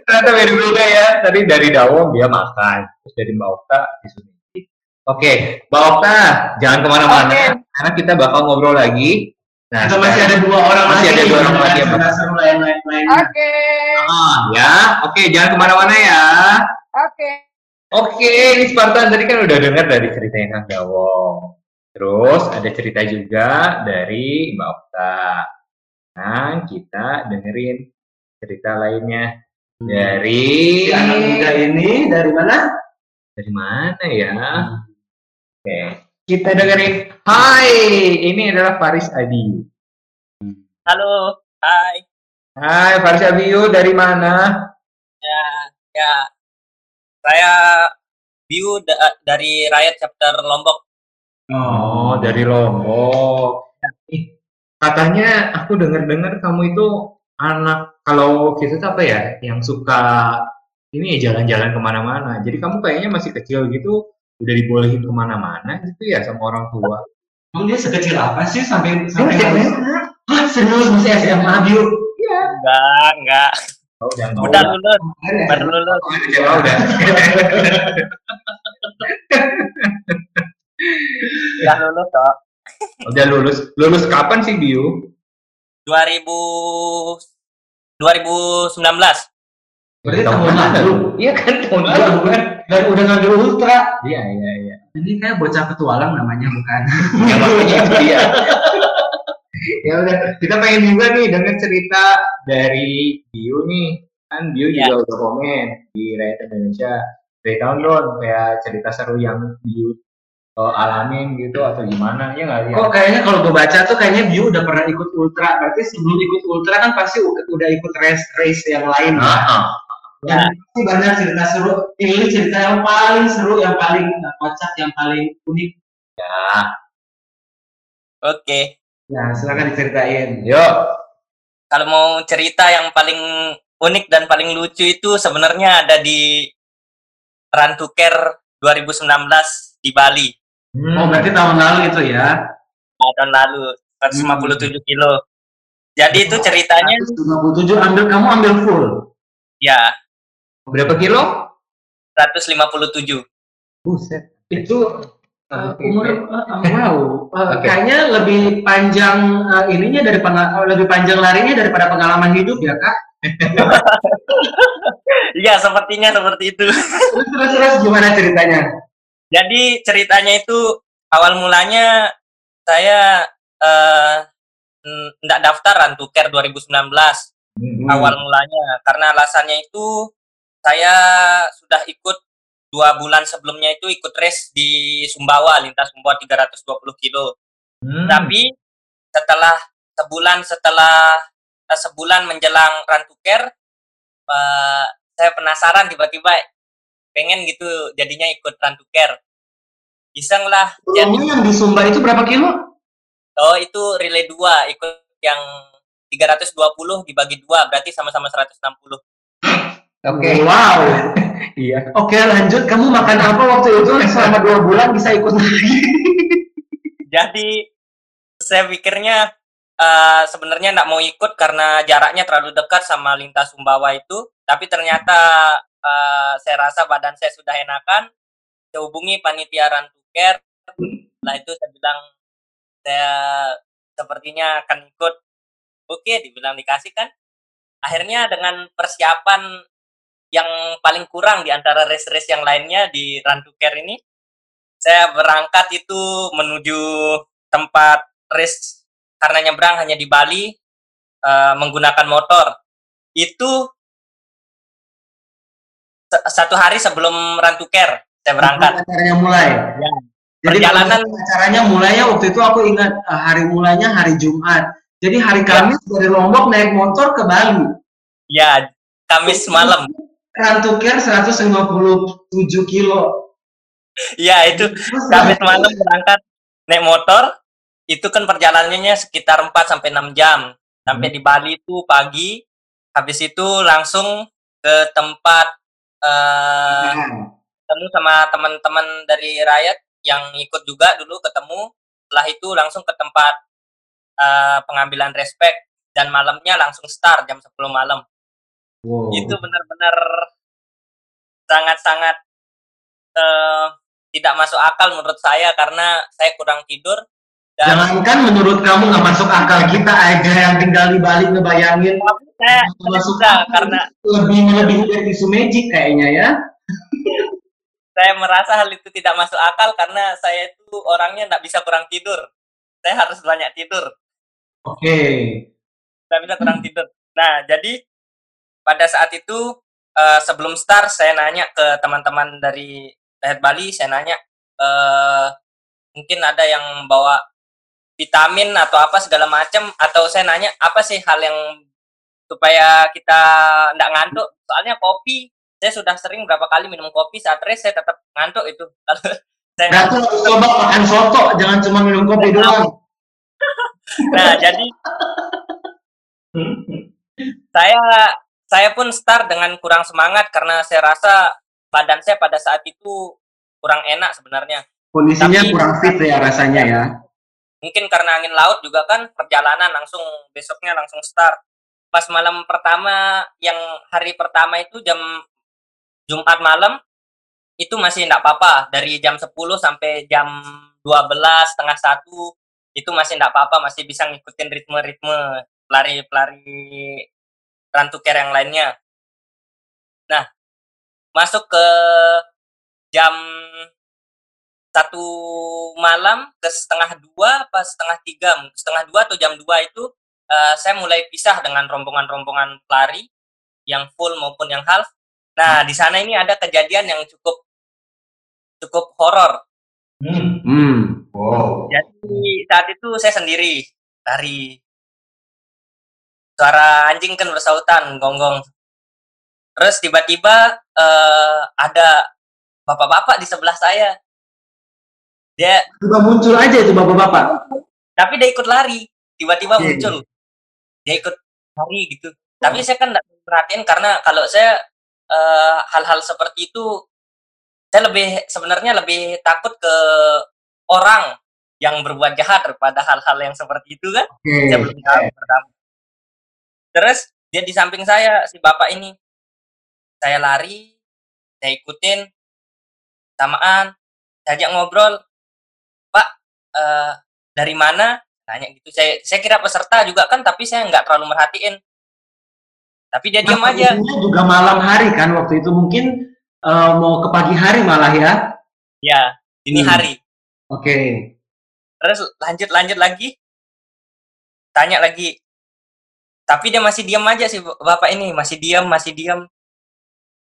ternyata beda-beda ya. Tadi dari Dawong dia makan, terus dari Mbak Okta disuntik. Oke, Mbak Okta, jangan ke mana-mana, Oke. karena kita bakal ngobrol lagi. Nah, Atau masih ada dua orang Masih lagi ada dua orang lagi. Oke. Ah, ya, oke, jangan ke mana-mana ya. Oke. Oke, ini Spartan tadi kan udah dengar dari ceritanya Kang Dawong. Terus ada cerita juga dari Mbak Okta. Nah, kita dengerin cerita lainnya dari Si anak muda ini dari mana? dari mana ya? Oke, kita dengerin. Hai, ini adalah Faris Adi. Halo, hai. Hai, Faris Abiyu dari mana? Ya, ya. Saya Biu da- dari Rakyat Chapter Lombok. Oh, dari Lombok. Ih, katanya aku dengar-dengar kamu itu anak kalau kita apa ya, yang suka ini ya jalan-jalan ke mana-mana. Jadi kamu kayaknya masih kecil gitu, udah dibolehin ke mana-mana gitu ya sama orang tua. Emang dia sekecil apa sih sampai sampai SMA. Hah, serius masih SMA Biu? Enggak, enggak. Oh, udah. Udah lulus, ya? baru lulus. Oh, udah SMA udah. Udah lulus kok. udah lulus. Lulus kapan sih, Biu? 2000 2019. Berarti tahun lalu. Iya kan tahun lalu bukan? kan? Dan udah ngambil ultra. Iya, iya, iya. Ini kayak bocah petualang namanya bukan? Ya, makanya itu dia. ya udah, kita pengen juga nih denger cerita dari Bio nih. Kan Bio Ya. juga udah komen di Rakyat Indonesia. Ceritakan dong kayak cerita seru yang Bio uh, alamin gitu atau gimana ya nggak ya? Kok kayaknya kalau gue baca tuh kayaknya Biu udah pernah ikut ultra. Berarti sebelum ikut ultra kan pasti udah ikut race race yang lain. Ah, ah. Dan pasti banyak cerita seru. Ini cerita yang paling seru, yang paling kocak, yang paling unik. Oke. Nah, silakan diceritain. Yuk, Kalau mau cerita yang paling unik dan paling lucu itu sebenarnya ada di Run to Care 2019 di Bali. Hmm. Oh, berarti tahun lalu itu ya? Nah, tahun lalu 157 kilo. Jadi itu ceritanya 157 ambil kamu ambil full. ya berapa kilo? 157. Buset. Itu Uh, umur uh, uh, wow, Uh, Oke. kayaknya lebih panjang uh, ininya daripada uh, lebih panjang larinya daripada pengalaman hidup ya kak. Iya, sepertinya seperti itu. Terus terus, terus gimana ceritanya? Jadi ceritanya itu awal mulanya saya eh enggak daftar Care 2019 Hmm. awal mulanya karena alasannya itu saya sudah ikut dua bulan sebelumnya itu ikut race di Sumbawa lintas Sumbawa 320 kilo Hmm. tapi setelah sebulan setelah eh, sebulan menjelang Run to Care eh, saya penasaran tiba-tiba pengen gitu jadinya ikut Care iseng lah jadi yang di Sumba itu berapa kilo? oh itu relay 2 ikut yang 320 dibagi dua berarti sama-sama 160 Oke. Wow. Iya. Oke lanjut. Kamu makan apa waktu itu selama dua bulan bisa ikut lagi? jadi saya pikirnya eh, sebenarnya nggak mau ikut karena jaraknya terlalu dekat sama lintas Sumbawa itu tapi ternyata eh, saya rasa badan saya sudah enakan saya hubungi panitia Care setelah itu saya bilang saya sepertinya akan ikut oke dibilang dikasih kan akhirnya dengan persiapan yang paling kurang di antara race-race yang lainnya di Run to Care ini saya berangkat itu menuju tempat race karena nyebrang hanya di Bali eh, menggunakan motor itu satu hari sebelum Run to Care saya berangkat. Acaranya mulai. Ya. Jadi Perjalanan acaranya mulainya waktu itu aku ingat eh, hari mulanya hari Jumat. Jadi hari Kamis dari Lombok naik motor ke Bali. ya Kamis malam. Rantuker 157 kilo. Ya itu Kamis malam berangkat naik motor. Itu kan perjalanannya sekitar 4 sampai 6 jam. Sampai di Bali itu pagi. Habis itu langsung ke tempat eh Nah, ketemu sama teman-teman dari rakyat yang ikut juga dulu ketemu setelah itu langsung ke tempat eh, pengambilan respect dan malamnya langsung start jam 10 malam wow. itu benar-benar sangat-sangat eh, tidak masuk akal menurut saya karena saya kurang tidur dan Jangankan menurut kamu nggak masuk akal kita aja yang tinggal di Bali ngebayangin tapi saya nggak masuk akal. karena lebih melebihi dari isu magic kayaknya ya. saya merasa hal itu tidak masuk akal karena saya itu orangnya tidak bisa kurang tidur saya harus banyak tidur Oke. tidak bisa kurang tidur. Nah, jadi pada saat itu eh, sebelum start saya nanya ke teman-teman dari Rakyat Bali, saya nanya eh mungkin ada yang bawa vitamin atau apa segala macam atau saya nanya apa sih hal yang supaya kita tidak ngantuk. Soalnya kopi saya sudah sering berapa kali minum kopi saat race saya tetap ngantuk itu. Kalau saya Nah, harus coba makan soto, jangan cuma minum kopi doang. Nah, jadi saya saya pun start dengan kurang semangat karena saya rasa badan saya pada saat itu kurang enak sebenarnya. Kondisinya Tapi- kurang fit ya rasanya ya. Mungkin karena angin laut juga kan perjalanan langsung besoknya langsung start. Pas malam pertama yang hari pertama itu jam Jumat malam itu masih enggak apa-apa dari jam 10 sampai jam 12 setengah satu itu masih enggak apa-apa masih bisa ngikutin ritme-ritme pelari-pelari rantuker yang lainnya. Nah, masuk ke jam satu malam ke setengah dua pas setengah tiga setengah dua atau jam dua itu eh, saya mulai pisah dengan rombongan-rombongan pelari yang full maupun yang half. Nah di sana ini ada kejadian yang cukup cukup horor. Hmm. Wow. Jadi saat itu saya sendiri lari. Suara anjing kan bersautan, gonggong. Terus tiba-tiba eh, ada bapak-bapak di sebelah saya. Dia Tiba muncul aja itu bapak-bapak. tapi dia ikut lari tiba-tiba Oke. muncul dia ikut lari gitu tapi saya kan nggak perhatiin karena kalau saya eh, hal-hal seperti itu saya lebih sebenarnya lebih takut ke orang yang berbuat jahat daripada hal-hal yang seperti itu kan Oke. saya belum tahu pertama terus dia di samping saya si bapak ini. Saya lari saya ikutin. Samaan saya ajak ngobrol. Pak eh, dari mana? Nanya gitu. Saya saya kira peserta juga kan tapi saya nggak terlalu merhatiin. Tapi dia diam aja. juga malam hari kan waktu itu mungkin eh, mau ke pagi hari malah ya. ya ini Hmm. hari. Oke. terus lanjut lanjut lagi. Tanya lagi tapi dia masih diam aja sih bapak ini masih diam masih diam.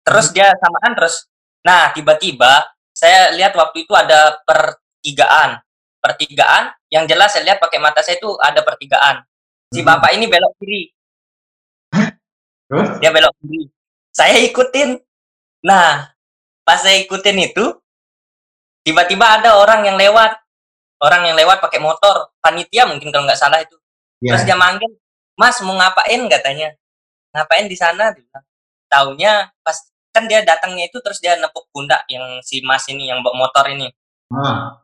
Terus dia samaan terus. Nah tiba-tiba saya lihat waktu itu ada pertigaan. Pertigaan yang jelas saya lihat pakai mata saya itu ada pertigaan. Si Hmm. bapak ini belok kiri. Terus? dia belok kiri. Saya ikutin. Nah pas saya ikutin itu tiba-tiba ada orang yang lewat. Orang yang lewat pakai motor. Panitia mungkin kalau nggak salah itu. Ya. terus dia manggil mas mau ngapain? katanya. Ngapain di sana? bilang. Taunya pas kan dia datangnya itu terus dia nepuk pundak yang si mas ini yang bawa motor ini. Ah.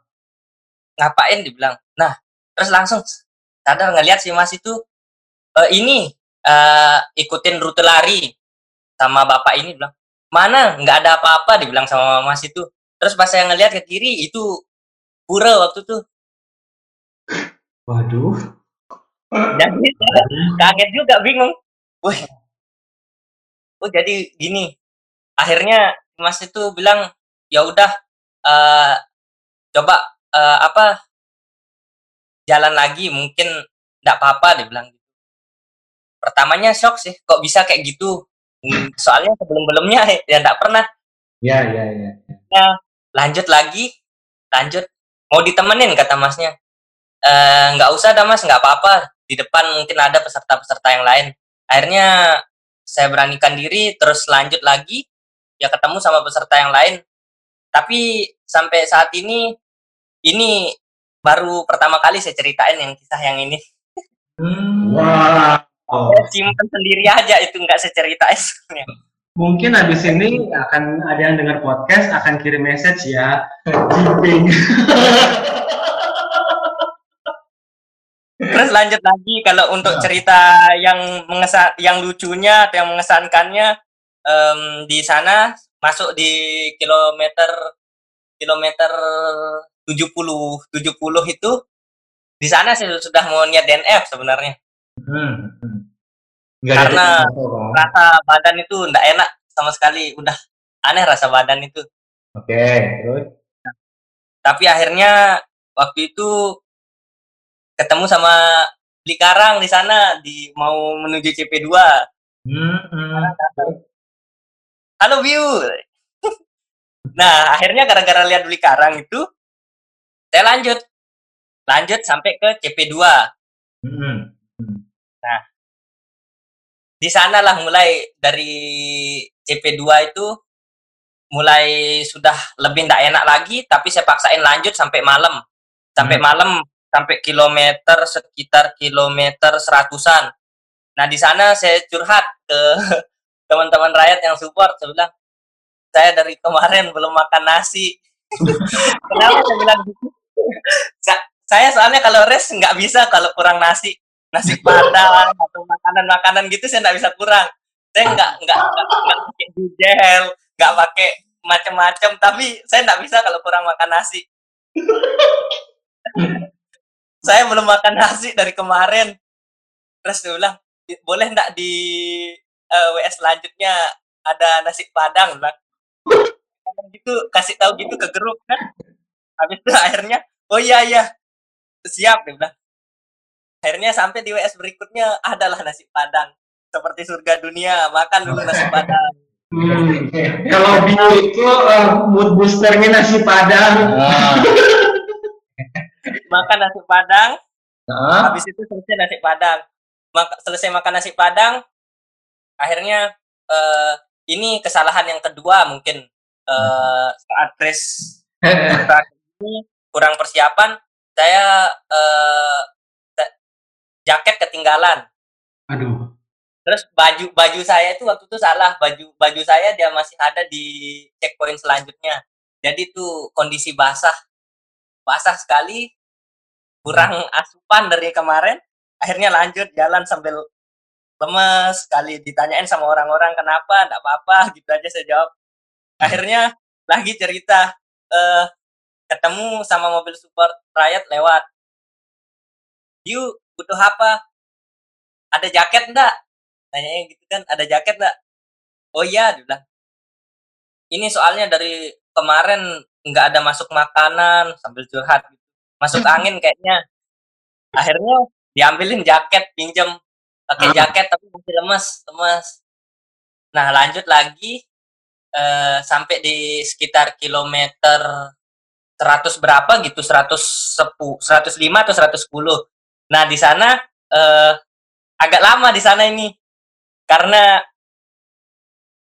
ngapain? dibilang nah terus langsung sadar ngelihat si mas itu "Eh, ini eh, ikutin rute lari sama bapak ini. bilang. Mana? Nggak ada apa-apa dibilang sama mas itu. Terus pas saya ngelihat ke kiri itu pura waktu itu. Waduh. Jadi kaget juga bingung. Wih. Oh jadi gini. Akhirnya mas itu bilang ya udah eh, coba eh, apa jalan lagi mungkin nggak apa-apa dia bilang gitu. Pertamanya shock sih kok bisa kayak gitu? Hmm, soalnya sebelum-belumnya ya nggak pernah. Ya, ya, ya. lanjut lagi lanjut. Mau ditemenin kata masnya. "Eh, nggak usah dah mas nggak apa-apa di depan mungkin ada peserta-peserta yang lain akhirnya saya beranikan diri terus lanjut lagi ya ketemu sama peserta yang lain tapi sampai saat ini ini baru pertama kali saya ceritain yang kisah yang ini Hmm, Wow. saya simpen sendiri aja itu nggak saya ceritain sebenarnya Mungkin habis ini akan ada yang dengar podcast akan kirim message ya. Jimping. Terus lanjut lagi kalau untuk cerita yang mengesan yang lucunya atau yang mengesankannya em, di sana masuk di kilometer kilometer 70 70 itu di sana saya sudah mau niat DNF sebenarnya. Hmm. hmm. Nggak Karena-? Rasa badan itu enggak enak sama sekali, udah aneh rasa badan itu. Oke, terus Tapi akhirnya waktu itu ketemu sama Beli Karang di sana di mau menuju CP2. hmm, hmm. Halo Biu. nah, akhirnya gara-gara lihat Beli Karang itu saya lanjut. Lanjut sampai ke CP2. Hmm. Di sanalah mulai dari CP2 itu mulai sudah lebih ndak enak lagi, tapi saya paksain lanjut sampai malam. Sampai Hmm. malam sampai kilometer sekitar kilometer seratusan. Nah, di sana saya curhat ke teman-teman rakyat yang support, saya bilang, saya dari kemarin belum makan nasi. Kenapa saya bilang gitu? Sa- saya soalnya kalau res nggak bisa kalau kurang nasi. Nasi padang atau makanan-makanan gitu saya nggak bisa kurang. Saya nggak nggak nggak nggak pakai gel, nggak pakai macam-macam, tapi saya nggak bisa kalau kurang makan nasi. saya belum makan nasi dari kemarin. Terus dia bilang, "Di- boleh nggak di eh, WS selanjutnya ada nasi padang? Bilang. gitu kasih tahu gitu ke grup kan. Habis itu akhirnya, oh iya iya, siap dia bilang. Akhirnya sampai di WS berikutnya adalah nasi padang. Seperti surga dunia, makan dulu nasi padang. Hmm. Kalau Bio itu eh, mood boosternya nasi padang. Ah. Makan nasi padang, Ah. habis itu selesai nasi padang. Maka, selesai makan nasi padang, akhirnya eh, ini kesalahan yang kedua mungkin eh, saat race saat ini kurang persiapan, saya te- jaket ketinggalan. Aduh. Terus baju baju saya itu waktu itu salah baju baju saya dia masih ada di checkpoint selanjutnya. Jadi itu kondisi basah basah sekali kurang asupan dari kemarin. Akhirnya lanjut jalan sambil lemes sekali ditanyain sama orang-orang kenapa enggak apa-apa gitu aja saya jawab. Akhirnya lagi cerita eh ketemu sama mobil support rakyat lewat. Yuk butuh apa? Ada jaket enggak? Tanyanya gitu kan, ada jaket enggak? Oh iya, dia bilang. Ini soalnya dari kemarin nggak ada masuk makanan sambil curhat gitu. Masuk angin kayaknya. Akhirnya diambilin jaket, pinjem pakai jaket tapi masih lemes, lemes. Nah, lanjut lagi eh, sampai di sekitar kilometer 100 berapa gitu, 110, 105 atau 110. Nah, di sana eh, agak lama di sana ini karena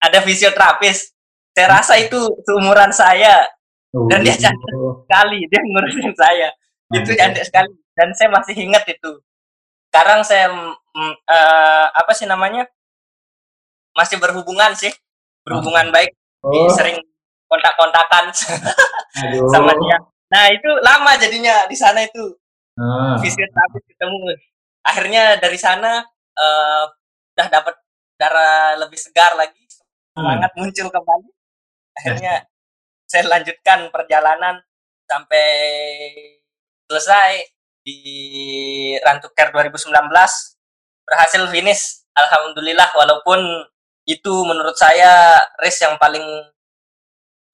ada fisioterapis. Saya rasa itu seumuran saya Dan dia cantik. sekali, dia ngurusin saya. Itu cantik sekali dan saya masih ingat itu. Sekarang saya mm, eh, apa sih namanya? Masih berhubungan sih, berhubungan baik, Oh, sering kontak-kontakan sama dia. Nah, itu lama jadinya di sana itu. Ah. fisioterapis ketemu akhirnya dari sana eh, udah dapat darah lebih segar lagi semangat muncul kembali akhirnya saya lanjutkan perjalanan sampai selesai di Care 2019 berhasil finish alhamdulillah walaupun itu menurut saya race yang paling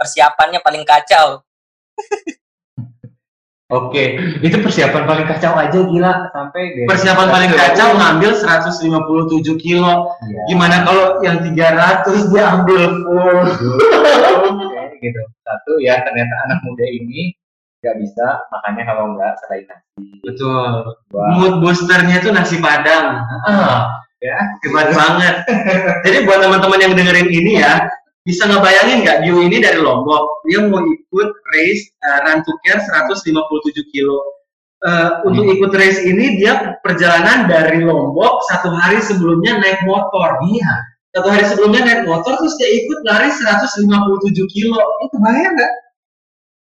persiapannya paling kacau Oke, itu persiapan paling kacau aja gila sampai deh. Persiapan paling kacau ngambil 157 kilo. Iya. Gimana kalau yang 300 dia ambil full? Gitu. Satu ya ternyata anak muda ini nggak bisa makanya kalau nggak selain nasi Betul. Dua. Mood boosternya tuh nasi padang. ah ya Hebat banget. Jadi buat teman-teman yang dengerin ini ya, bisa ngebayangin nggak Yu ini dari Lombok, dia mau ikut race uh, Run to Care 157 kilo. Uh, untuk Hmm. ikut race ini dia perjalanan dari Lombok satu hari sebelumnya naik motor. iya Satu hari sebelumnya naik motor terus dia ikut lari 157 kilo. itu bahaya nggak?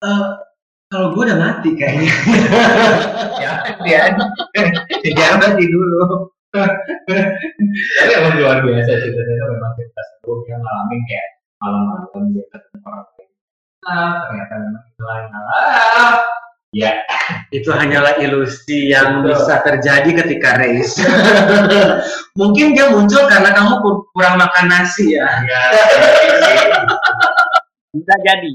Eh, kalau gue udah mati kayaknya. ya dia dia mati dulu. Tapi emang luar biasa sih ternyata memang kita sebelumnya ngalamin kayak malam-malam dia ketemu orang lain. Ah. Ternyata memang itu lain. Ah ya itu hanyalah ilusi yang Betul. bisa terjadi ketika race. Mungkin dia muncul karena kamu kur- kurang makan nasi ya. ya Bisa jadi.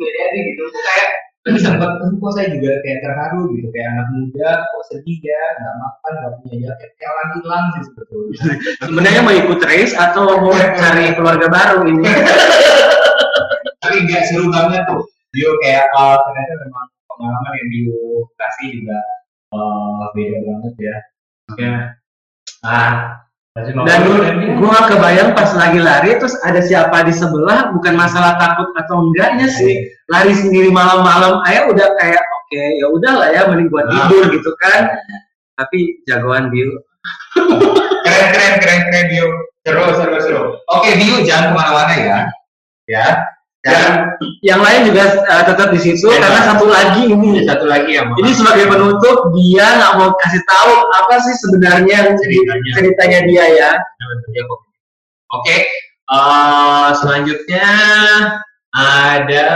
jadi gitu kayak tapi sempat "Eh, kok saya juga kayak terharu gitu kayak anak muda kok sedih ya nggak makan nggak punya jaket kayak orang hilang sih sebetulnya Sebenarnya mau ikut race atau mau cari keluarga baru ini? tapi nggak seru banget tuh Dio kayak uh, ternyata memang pengalaman yang Dio kasih juga uh, beda banget ya. Ya ah Dan gue gak kebayang pas lagi lari terus ada siapa di sebelah bukan masalah takut atau enggaknya sih. Lari sendiri malam-malam aja udah kayak oke ya udah lah ya mending buat Nah. tidur gitu kan. Tapi jagoan Bill keren keren keren keren Dio seru seru seru. Oke Dio jangan ke mana-mana ya. Ya dan yang lain juga uh, tetap di situ Ya. karena satu lagi ini satu lagi yang ini sebagai penutup dia nggak mau kasih tahu apa sih sebenarnya Ceritanya. ceritanya dia ya Oke, eh, selanjutnya ada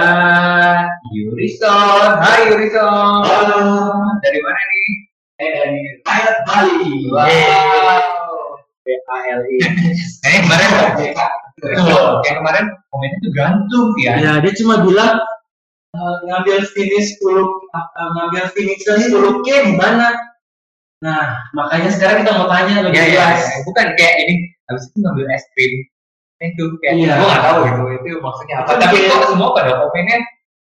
Yurison. Hai Yurison. Halo. Dari mana nih? Eh dari Rakyat Bali. Wow. BALI Eh kemarin Tuh, kayak kemarin komennya tuh gantung ya. ya dia cuma bilang "Eh, ngambil finish 10 eh, ngambil finish 10 k di mana nah makanya sekarang kita mau tanya lebih Ya, ya, jelas ya. bukan kayak ini habis itu ngambil es krim Eh, itu kayak Iya. gua nggak tahu itu itu maksudnya apa tapi kok semua pada komennya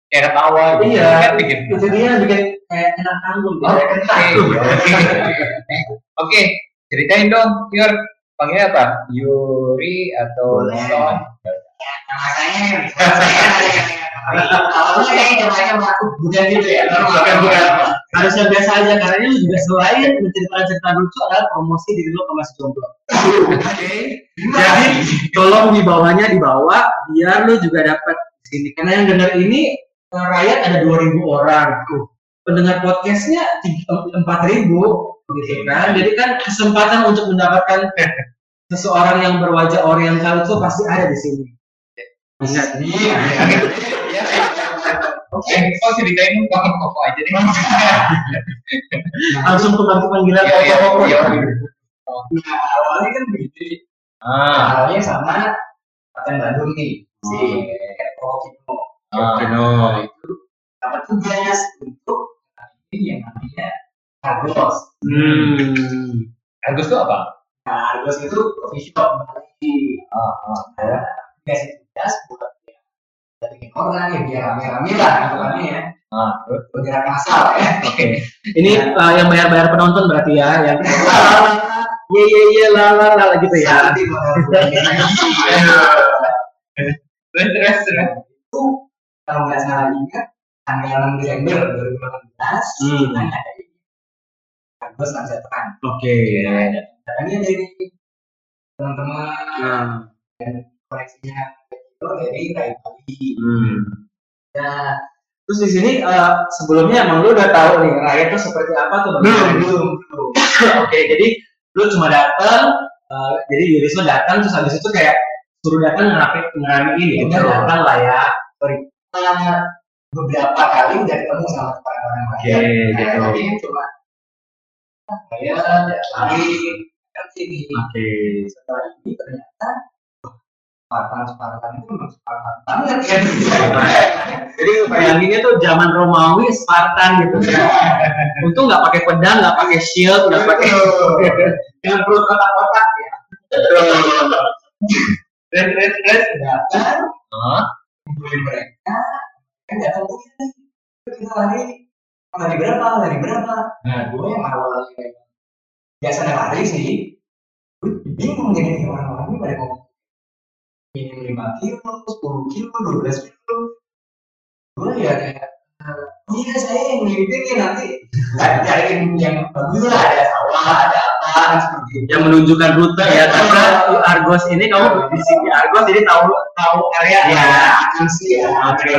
kayak ketawa gitu Iya. kan bikin itu dia bikin kayak enak tanggung Oh, kayak oke. Oke. Ceritain dong, Yur. Panggilnya apa? Yuri atau Boleh. Kayak caranya melakukan bukan gitu ya. Bukan bukan. Harus yang biasa aja karena ini juga selain menceritakan cerita lucu adalah promosi diri lo ke masih jomblo. Jadi tolong dibawanya dibawa biar lo juga dapat di sini. Karena yang dengar ini eh, rakyat ada 2000 orang. Tuh pendengar podcastnya empat ribu gitu kan jadi kan kesempatan untuk mendapatkan seseorang yang berwajah oriental itu pasti ada di sini Ingat, Iya. Oke, kok ceritain dong kapan koko aja deh. langsung pembantu panggilan Iya, iya, pokok-pokok iya. Nah, awalnya kan begitu. Ah, Awalnya sama Paten Bandung nih, si Keko Kino. Kino. Dapat tugas untuk ini yang namanya Argos. Hmm. Agus tuh apa? Nah, Argos itu coffee shop di Ah, ah. ada dikasih tugas buat ya, bikin orang ya biar rame-rame lah hitungannya ya. Ah? Bergerak masal ya. Oke. Ini uh, yang bayar-bayar penonton berarti ya, yang ye ye ye la la la gitu ya. Bakal bikin Terus, terus, terus. itu kalau nggak salah ingat tanggal 6 Desember 2018 Hmm. Kita ngadain Argos Lanjutkan. Oke. Datangnya dari teman-teman Nah, koleksinya itu dari Rai Bali. hmm. Nah, Terus di sini uh, sebelumnya emang lu udah tahu nih Raya itu seperti apa tuh belum, belum, belum. Oke, jadi lu cuma datang, uh, jadi Yurisma datang terus habis itu kayak suruh datang ngerapi ngeramein ya, udah datang lah ya. Nah, beberapa kali udah ketemu sama orang-orang lain. Oke, gitu. Nah, tapi cuma saya lari kan sini. Oke. Setelah ini ternyata Spartan-Spartan itu memang Spartan banget kan. Jadi bayanginnya tuh zaman Romawi Spartan gitu. Untung nggak pakai pedang, nggak pakai shield, nggak pakai Dengan perut kotak-kotak ya. Terus, terus, terus. Datang, mereka, kan iya nih kita lari lari berapa? Lari berapa? Nah gue yang awalnya kayak biasa lari sih. Gue bingung jadi nih orang-orang ini pada ngomong minim lima kilo sepuluh kilo dua belas kilo. Gue ya kayak oh iya saya yang ngikutin nih nanti cariin yang bagus lah ada sawah ada apa seperti itu yang menunjukkan rute ya karena Argos ini kamu di sini. Argos jadi tahu tahu area. Ya akan sih ya. Oke.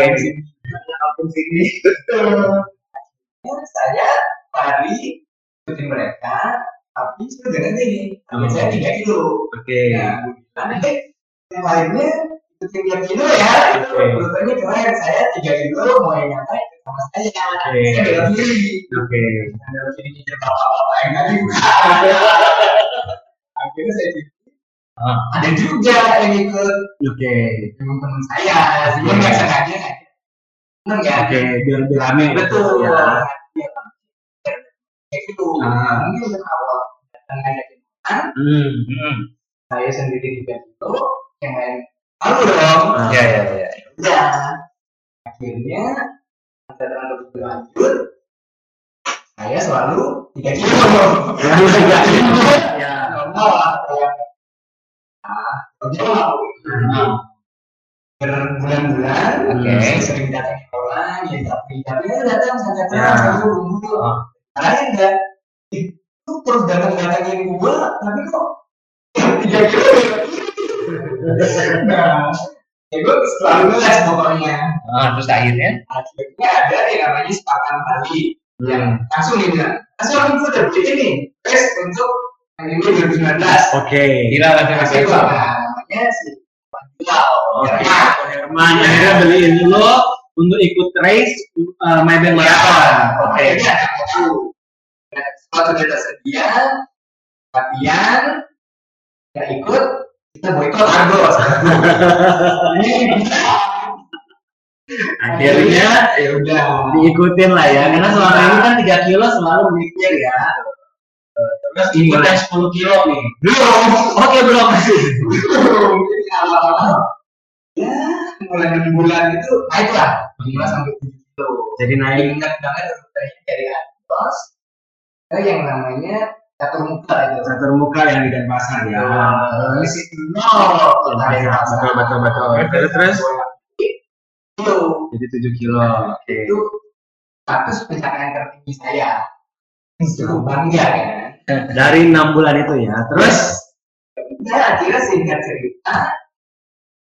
sini ya, saya lari ikutin mereka tapi sebenarnya gini target saya tiga kilo. Oke. Ya bilang eh yang lainnya ikutin tiga kilo ya. Itu rutenya keren saya tiga kilo mau yang nyata ikut sama saya. Oke. saya belok kiri oke. Belok kiri bapak-bapak yang tadi akhirnya saya Ah. ada juga yang ikut oke. teman-teman saya. Cuma nggak sengaja Ya oke biar biar rame betul ya. ya kayak gitu Ah. mungkin awal datang ngajakin makan hmm. hmm. saya sendiri tiga kilo yang lain tahu dong Ah. Ya ya ya. akhirnya setelah terus berlanjut saya selalu tiga kilo tiga kilo. ya normal lah kayak ah normal Hmm. Berbulan-bulan Oke. saya sering datang orang ya tapi tapi ya datang datang Ya. selalu nunggu Oh. lain enggak? Itu terus datang datangin gua tapi kok tiga kilo nah ya selalu ngeles pokoknya. Ah, terus akhirnya? Akhirnya ada yang namanya Spartan Bali yang langsung dia bilang langsung aku udah beli ini tes untuk yang ini 2019 oke. Gila langsung Masih gua namanya si Bilal Oke. ya Herman akhirnya beliin dulu untuk ikut race uh, Maybank Marathon Oke. Nah, Setelah sudah tersedia, latihan, nggak ikut, kita boikot Argos. Akhirnya ya udah. diikutin lah ya karena selama ini kan 3 kilo selalu mikir ya terus ikut yang 10 kilo nih. Belum, oke belum. Belum. Jadi awal-awal, ya mulai enam bulan itu naiklah lima sampai tujuh kilo. jadi naik. Ingat banget rutenya dari Argos ke yang namanya catur muka itu. satu muka yang di Denpasar ya. Terus itu nol. betul betul betul. Terus terus Kilo. jadi 7 kilo itu status pencapaian tertinggi saya cukup bangga kan dari enam bulan itu ya. Terus? Ya akhirnya singkat cerita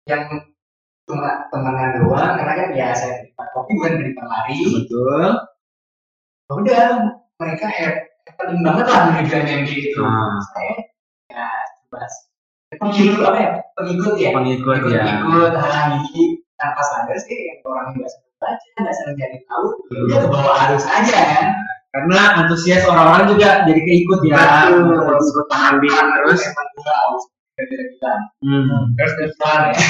yang cuma temenan doang karena kan ya saya terima kopi bukan terima lari. Betul. Ya udah mereka happening banget lah menuju MMB itu Ah. saya ya coba pengikut apa ya pengikut ya. Pengikut ya. Ikut hal ini tanpa sadar sih orang yang nggak baca nggak senang cari tahu ya ke bawah arus aja kan karena antusias orang-orang juga jadi keikut ya Betul. Untuk ikut tanding terus bilang hmm. terus terusan ya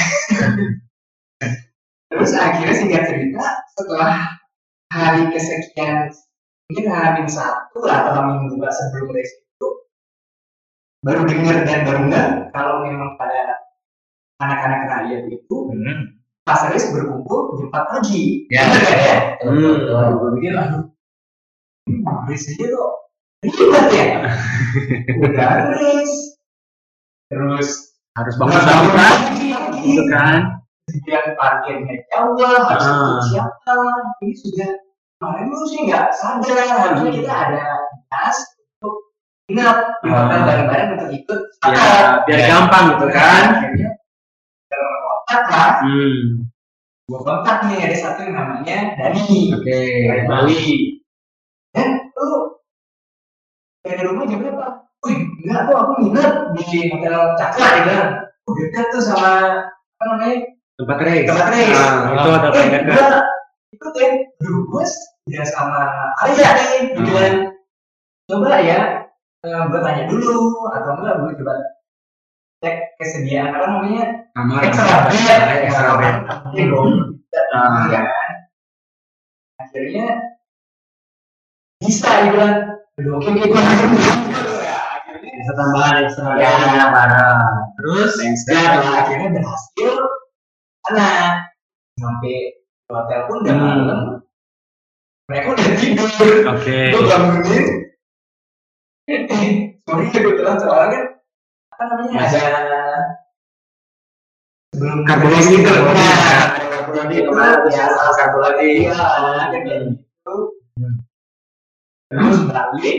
terus akhirnya singkat cerita setelah hari kesekian mungkin hari satu lah atau minggu dua sebelum race itu baru dengar dan baru enggak kalau memang pada anak-anak rakyat itu Hmm. pas race berkumpul 4 pagi Ya. Nggak ya Hmm. pikir aduh race aja kok. Ribet ya. Udah race terus harus bangun bangun kan? gitu kan? Kemudian parkirnya jauh lah, harus Ah. ikut siapa. Ini sudah kemarin lu sih nggak sadar. Harusnya kita ada jas untuk inap di hotel Ah. bareng-bareng untuk ikut. ya biar gampang gitu kan? dalam lah, hmm. gua kontak nih ada satu yang namanya Dani. Oke dari Bali. Dari rumah jam berapa? Wih, enggak kok aku nginep di hotel Cakra dia bilang. Oh, dekat tuh sama apa namanya tempat race tempat race. Ah, itu ada Eh, paling dekat gua ikut ya. Sama Arya nih. Hmm. bilang, coba ya, eh, gua tanya dulu atau enggak gua coba cek kesediaan apa namanya kamar extra bed, extra bed. Ah. Iya kan. Akhirnya bisa dia bilang, "Aduh, oke oke gua langsung ya. Bisa tambahan extra Ya. bareng terus ya akhirnya berhasil karena sampai hotel pun udah Hmm. malam mereka udah tidur Oke. gue bangunin sorry kebetulan soalnya apa namanya ada sebelum Karbo kita lagi, tidur, karbo lagi. nah, ada karbo lagi Itu ya, salah satu lagi. ada kayak gitu terus balik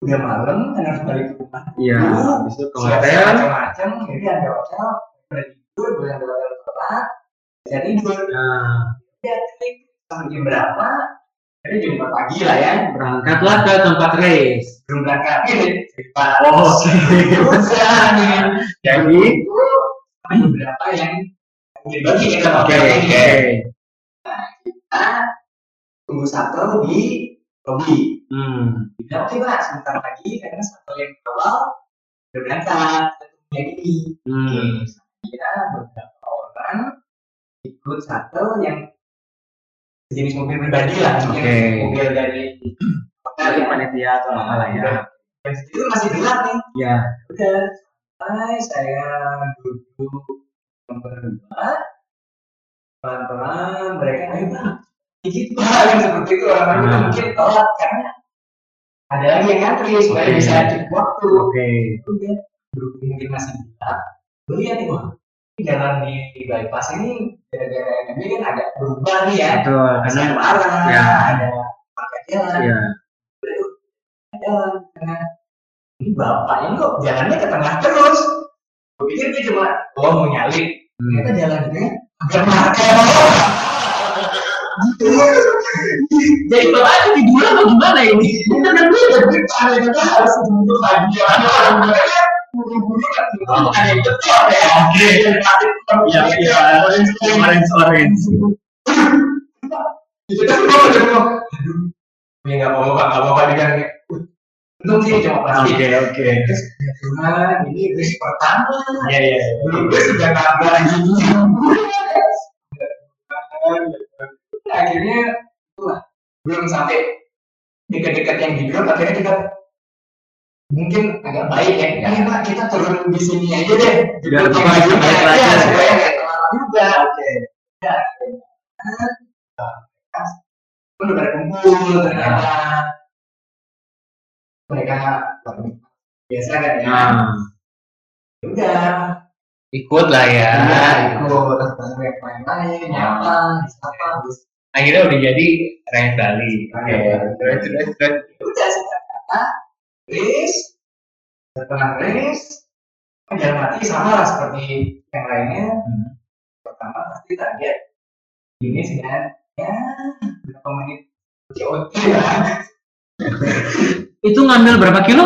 udah malam kan harus balik ke rumah Iya. Habis itu ke hotel. macam-macam jadi ada hotel udah tidur yang di hotel telat bisa tidur Nah, ya klik sampai jam berapa jadi jam 4 pagi lah ya berangkatlah ke tempat race. belum berangkat ini cerita Oh, oke. udah nih jadi itu ada beberapa yang dibagi kita Oke, pakai oke. kita tunggu satu di lobby Hmm. bilang oke pak sebentar lagi karena satu yang awal udah berangkat yang ini Hmm. kira beberapa orang ikut satu yang sejenis mobil pribadi lah mungkin Oke. mobil dari Dari ya panitia atau apa lah ya. dan itu masih gelap nih Ya. udah santai saya duduk nomor dua pelan-pelan mereka ayo bang gitu hal yang seperti itu orang-orang itu Ah. mungkin telat karena ada lagi yang ngantri supaya Oke. bisa cukup waktu Oke. udah berhubung mungkin masih gue lihat nih wah ini jalan di, di bypass ini gara-gara ini kan agak berubah nih ya Betul. ada Karena satu arah Ya. ada pakai jalan ya. jalan karena ini bapak ini kok jalannya ke tengah terus gue pikir dia cuma oh mau nyalip ternyata Hmm. jalannya agak makan gitu jadi bapaknya tiduran atau gimana ini kita kan gue udah beritahu kita harus tunggu lagi kan oh, ya Ya, ya. Orange, orange. itu kan ini nggak apa-apa pak nggak apa-apa dia kan untung sih cuma plastik Oke, oke. terus cuma ini race pertama Ya, ya. belum gue sudah lagi akhirnya itulah belum sampai dekat-dekat yang di grup akhirnya kita mungkin agak baik ya. Ya pak kita turun di sini aja deh. Biar balik sini lagi. aja, supaya nggak telat juga. Oke. Ya pun udah pada kumpul ternyata mereka biasa kan ya. Nah, udah. Ikut lah ya. Ya ikut terus yang lain-lain nyapa disapa terus akhirnya udah jadi rakyat Bali oke Iya. terus terus terus udah kata race setelah race kan jalan mati sama lah seperti yang lainnya Hmm. pertama pasti target ini sih kan ya berapa menit COT lah itu ngambil berapa kilo?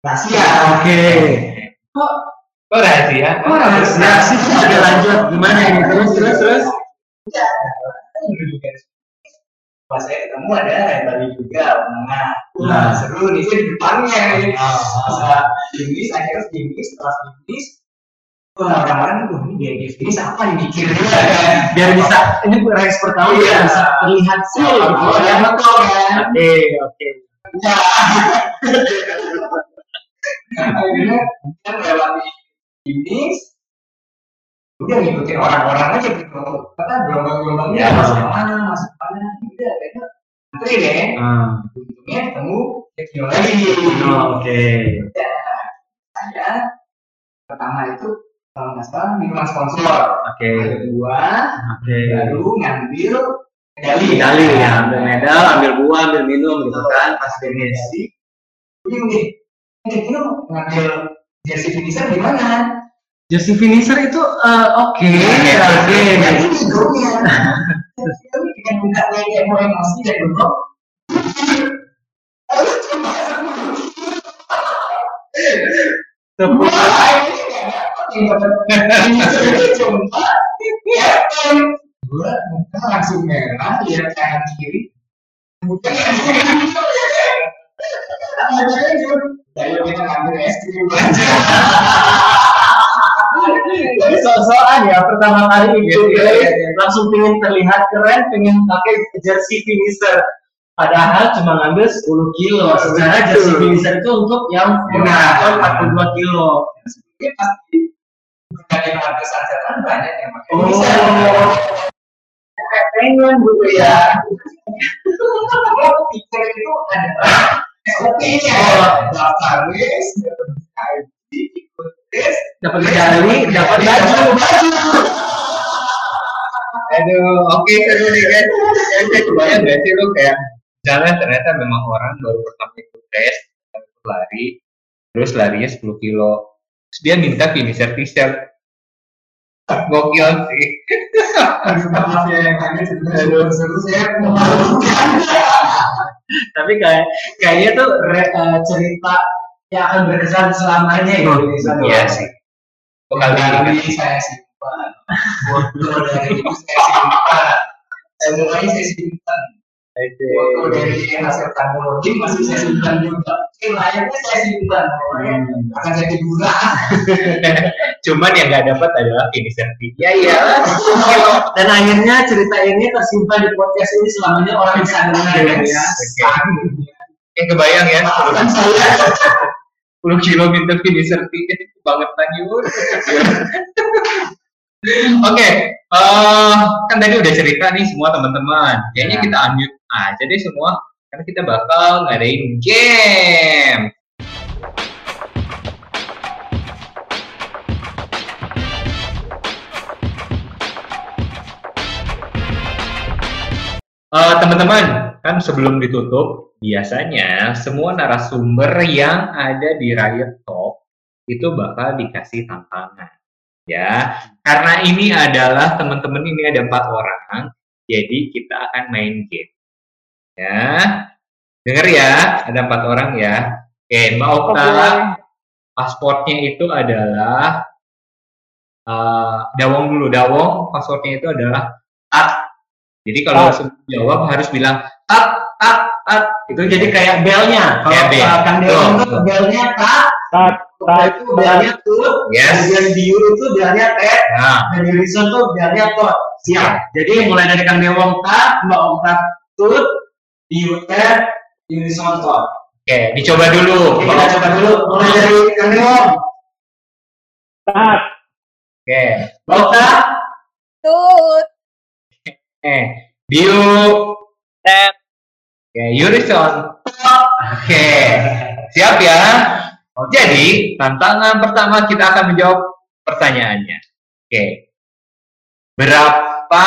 rahasia Oke. kok kok rahasia Oh, rahasia sih. Ada lanjut gimana ini? Terus, terus, terus. udah kan finish. pas saya ketemu ada Rai Bali juga menengah wah Nah. seru nih saya di depannya nih Ah, bisa finish akhirnya finish setelah finish wah orang-orang tuh ini dia finish apa nih mikirnya Biar bisa ini race pertama Iya. biar bisa terlihat sih. oh ya betul kan Oke, oke. Nah, akhirnya kita melewati finish udah ngikutin orang-orang aja gitu karena gelombang-gelombangnya Ya. masuk mana masuk mana udah kayaknya antri deh Ah, untungnya ketemu Tekno lagi oh, oke. saya pertama itu kalau nggak salah minuman sponsor Oke. yang kedua Oke. baru ngambil medali Medali ya, ambil medal, ambil buah, ambil minum gitu kan pas finish. Ini Tekno ngambil jersey finisher gimana? Jersey finisher itu eh, oke, oke. Jadi hidungnya. Tapi dengan mukanya dia mau emosi dan bengong. Tepuk ini ya kan. Gua muka langsung merah, lihat kanan kiri. Ayo kita ngambil es krim aja. Soal ya pertama kali itu Iya, iya, iya. langsung pengen terlihat keren, pengen pakai jersey finisher. Padahal cuma ngambil 10 kilo. Secara Betul. jersey finisher itu untuk yang Benar. mengangkut 42 kilo. Sebenarnya pasti bukan yang harga sasaran banyak yang pakai Oh. pengen gitu ya. Kalau pikir itu adalah SOP-nya. Daftar ID, ikut dapat medali dapat baju. Aduh oke seru nih kan saya kebayang gak sih lu kayak jalan ternyata memang orang baru pertama ikut tes lari terus larinya 10 kilo. Terus dia minta finisher t-shirt. Gokil sih. Tapi kayak Kayaknya tuh re- eh, cerita yang akan berkesan selamanya ya di sana. iya sih diingat ini saya simpan. Foto dari itu saya simpan. Semuanya saya simpan. Foto dari hasil teknologi masih saya simpan juga. Oke, layarnya saya simpan. Pokoknya akan jadi gula. cuman yang nggak dapat adalah finisher t Ya iya. Dan akhirnya cerita ini tersimpan di podcast ini selamanya orang bisa dengar ya. Oke. yang kebayang ya saya. 10 kilo minta finisher itu banget lagi Bun. Oke, eh, kan tadi udah cerita nih semua teman-teman. Kayaknya kita unmute aja deh semua, karena kita bakal ngadain game. Eh, teman-teman, kan sebelum ditutup, biasanya semua narasumber yang ada di Riot Talk itu bakal dikasih tantangan. Ya, karena ini adalah teman-teman ini ada empat orang, jadi kita akan main game. Ya, denger ya, ada empat orang ya. Oke, Mbak Okta, pasportnya itu adalah eh, Dawong dulu. Dawong, pasportnya itu adalah tat. Jadi kalau langsung jawab harus bilang tat, tat, tat. Itu Jadi kayak belnya. Kalau Kayak bel. Kang Dewan Betul. tuh belnya Tat, Okta tat, itu belnya tut, Yes. kemudian biur itu belnya tet, Nah, dan Wilson tuh belnya tot. Siap. Jadi mulai dari Kang Dewong tak, Mbak Okta tut, biur tet, Wilson tot. oke, dicoba dulu. Oke, kita coba dulu. Mulai dari Kang Dewong. tat, Oke, Mbak Okta, Tut. eh, Dio, Tet. Oke, Yurison, oke, siap ya. Jadi tantangan pertama kita akan menjawab pertanyaannya. Oke, berapa?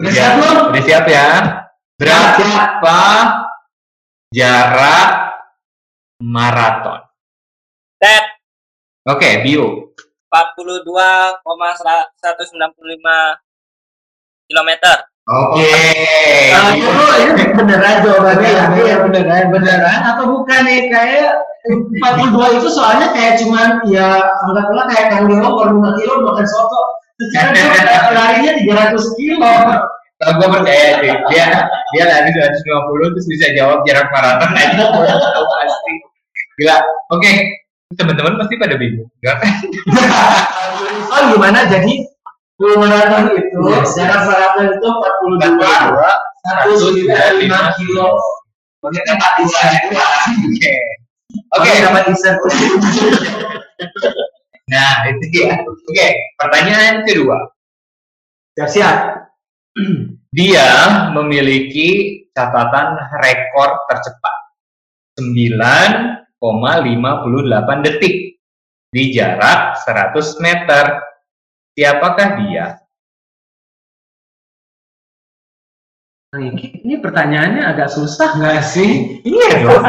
udah Ya, siap belum? Udah siap ya? Berapa jarak maraton? Tet. Oke, Bio. 42,195 kilometer. Oke. Ah, Bio. itu beneran jawabannya ya, ya beneran, beneran atau bukan nih kayak 42 itu soalnya kayak cuman ya anggaplah kayak Kang Dewo baru 5 kilo makan soto. Secara larinya 300 kilo. Kalau gue percaya sih, dia dia lari 150 terus bisa jawab jarak maraton. Tahu pasti. Gila. Oke, teman-teman pasti pada bingung. Gak kan? Oh gimana jadi full maraton itu jarak maraton itu 42 195 kilo. Maksudnya 42 itu Oke. Oke, dapat dessert. Nah, itu dia. Oke, pertanyaan kedua. Siap-siap. Dia memiliki catatan rekor tercepat 9,58 detik di jarak 100 meter. Siapakah dia? Ini pertanyaannya agak susah nggak sih? Iya dong.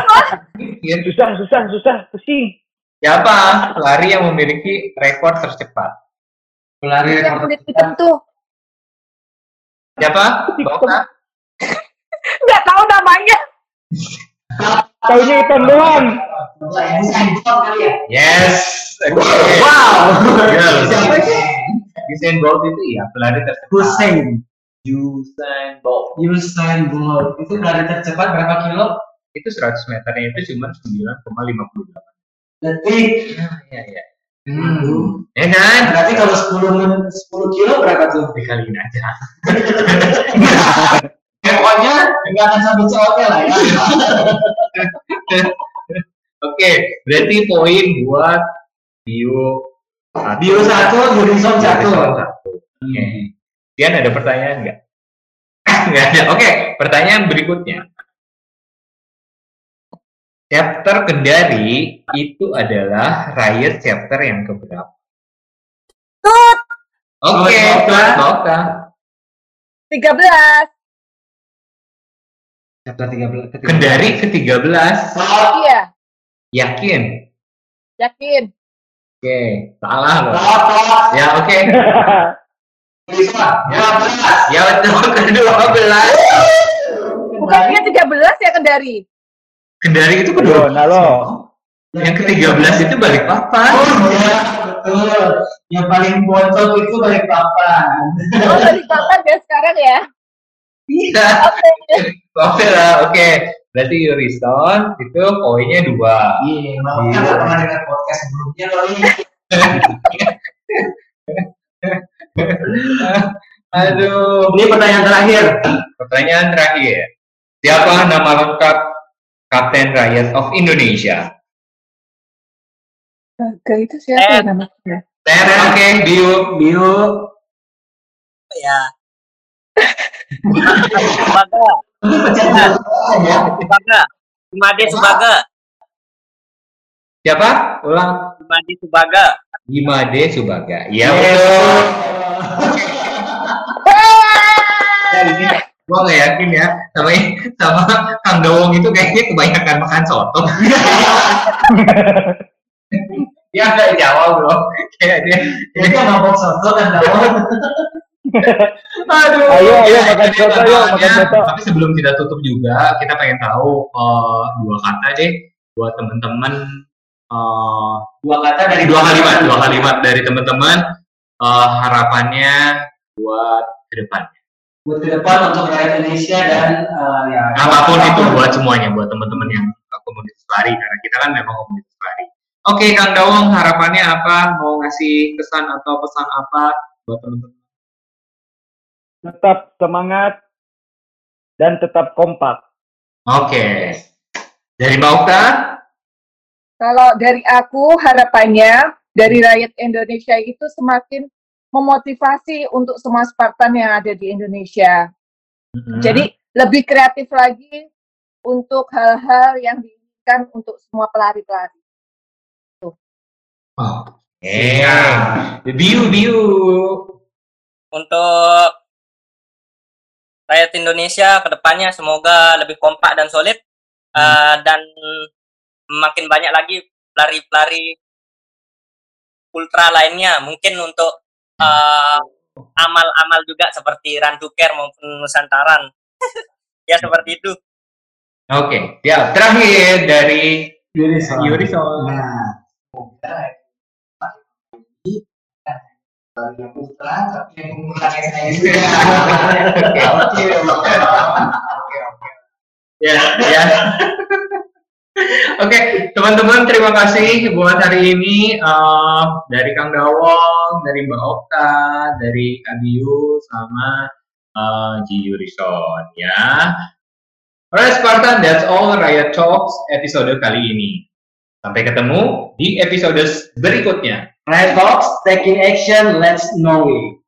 Iya. susah, susah, susah, pusing. Siapa lari yang memiliki rekor tercepat? Pelari Yang kulit hitam tuh. Siapa? Bokta? Nggak tahu namanya. Taunya hitam doang. Yes. Wow. Yes. Siapa sih? Usain Bolt itu ya pelari tercepat. Usain. Usain Bolt. Usain Bolt. Itu pelari tercepat berapa kilo? Itu 100 meternya itu cuma 9,58. Detik. Nah, iya iya. Hmm. Ya kan? Berarti kalau 10 men- 10 kilo berapa tuh? Dikaliin aja. Ya, pokoknya nggak akan sampai COT lah ya. Oke, berarti poin buat Bio Bio satu, Jurison satu. Oke. Dian ada pertanyaan nggak? nggak ada. Oke, pertanyaan berikutnya. Chapter Kendari itu adalah Riot chapter yang keberapa? Tut, Oke, Tut. Bauka. 13. Chapter 13 ke Kendari ke-13. Iya, Yakin? yakin. Oke, salah loh. Top. Ya, oke. Bisa. Ya, Ya betul ke-12. Bukannya 13 ya Kendari? Kendari itu kedua. Nalo. Yang ke-13 itu balik papan. Oh iya, betul. Yang paling bocor itu balik papan. Oh, dari papan ya sekarang ya? Iya. Oke lah, oke. Berarti Yurison itu poinnya dua. Iya, mau kan pernah dengar podcast sebelumnya kali. Aduh. Ini pertanyaan terakhir. Pertanyaan terakhir. Siapa nama lengkap Kapten Rakyat of Indonesia? Baga itu siapa ya namanya? Ter, oke, Biu. Bio. ya Subaga Ini pencet ya. Subaga Imade Subaga Siapa? Ulang. Imade Subaga Imade Subaga. Iya Yes. betul. Ya, ini Gua nggak yakin ya sama sama Kang Dowong itu kayaknya kebanyakan makan soto. dia nggak jawab bro. Kayak dia. Jadi mabok soto kan dawon. Aduh. Ayo, ayo, makan soto, yuk, tantangannya, makan soto. Tapi sebelum kita tutup juga, kita pengen tahu eh, dua kata deh buat teman-teman. eh, Dua kata dari dua kalimat, dua kalimat dari teman-teman eh, harapannya buat ke depan. buat ke depan untuk rakyat Indonesia dan eh, ya apa pun itu buat semuanya buat teman-teman yang komunitas lari karena kita kan memang komunitas lari oke Kang Dawong harapannya apa mau ngasih kesan atau pesan apa buat teman-teman Tetap semangat dan tetap kompak. oke dari Mbak Okta Kalau dari aku harapannya dari rakyat Indonesia itu semakin memotivasi untuk semua Spartan yang ada di Indonesia. Mhm. Jadi lebih kreatif lagi untuk hal-hal yang diinginkan untuk semua pelari-pelari. Oke. biu biu untuk rakyat Indonesia ke depannya semoga lebih kompak dan solid eh, dan makin banyak lagi pelari-pelari ultra lainnya. Mungkin untuk eh, amal-amal juga seperti Rantuker maupun Nusantaran. Ya seperti itu. Oke ya terakhir dari Yurison. Yurison Nah, semoga ini ultra tapi yang saya juga. Oke, oke, oke, ya ya Oke, teman-teman terima kasih buat hari ini eh, dari Kang Dawong, dari Mbak Okta, dari Abiu sama eh, Ji ya. Alright Spartan, that's all Riot Talks episode kali ini. Sampai ketemu di episode berikutnya. Right, folks, taking action, let's know it.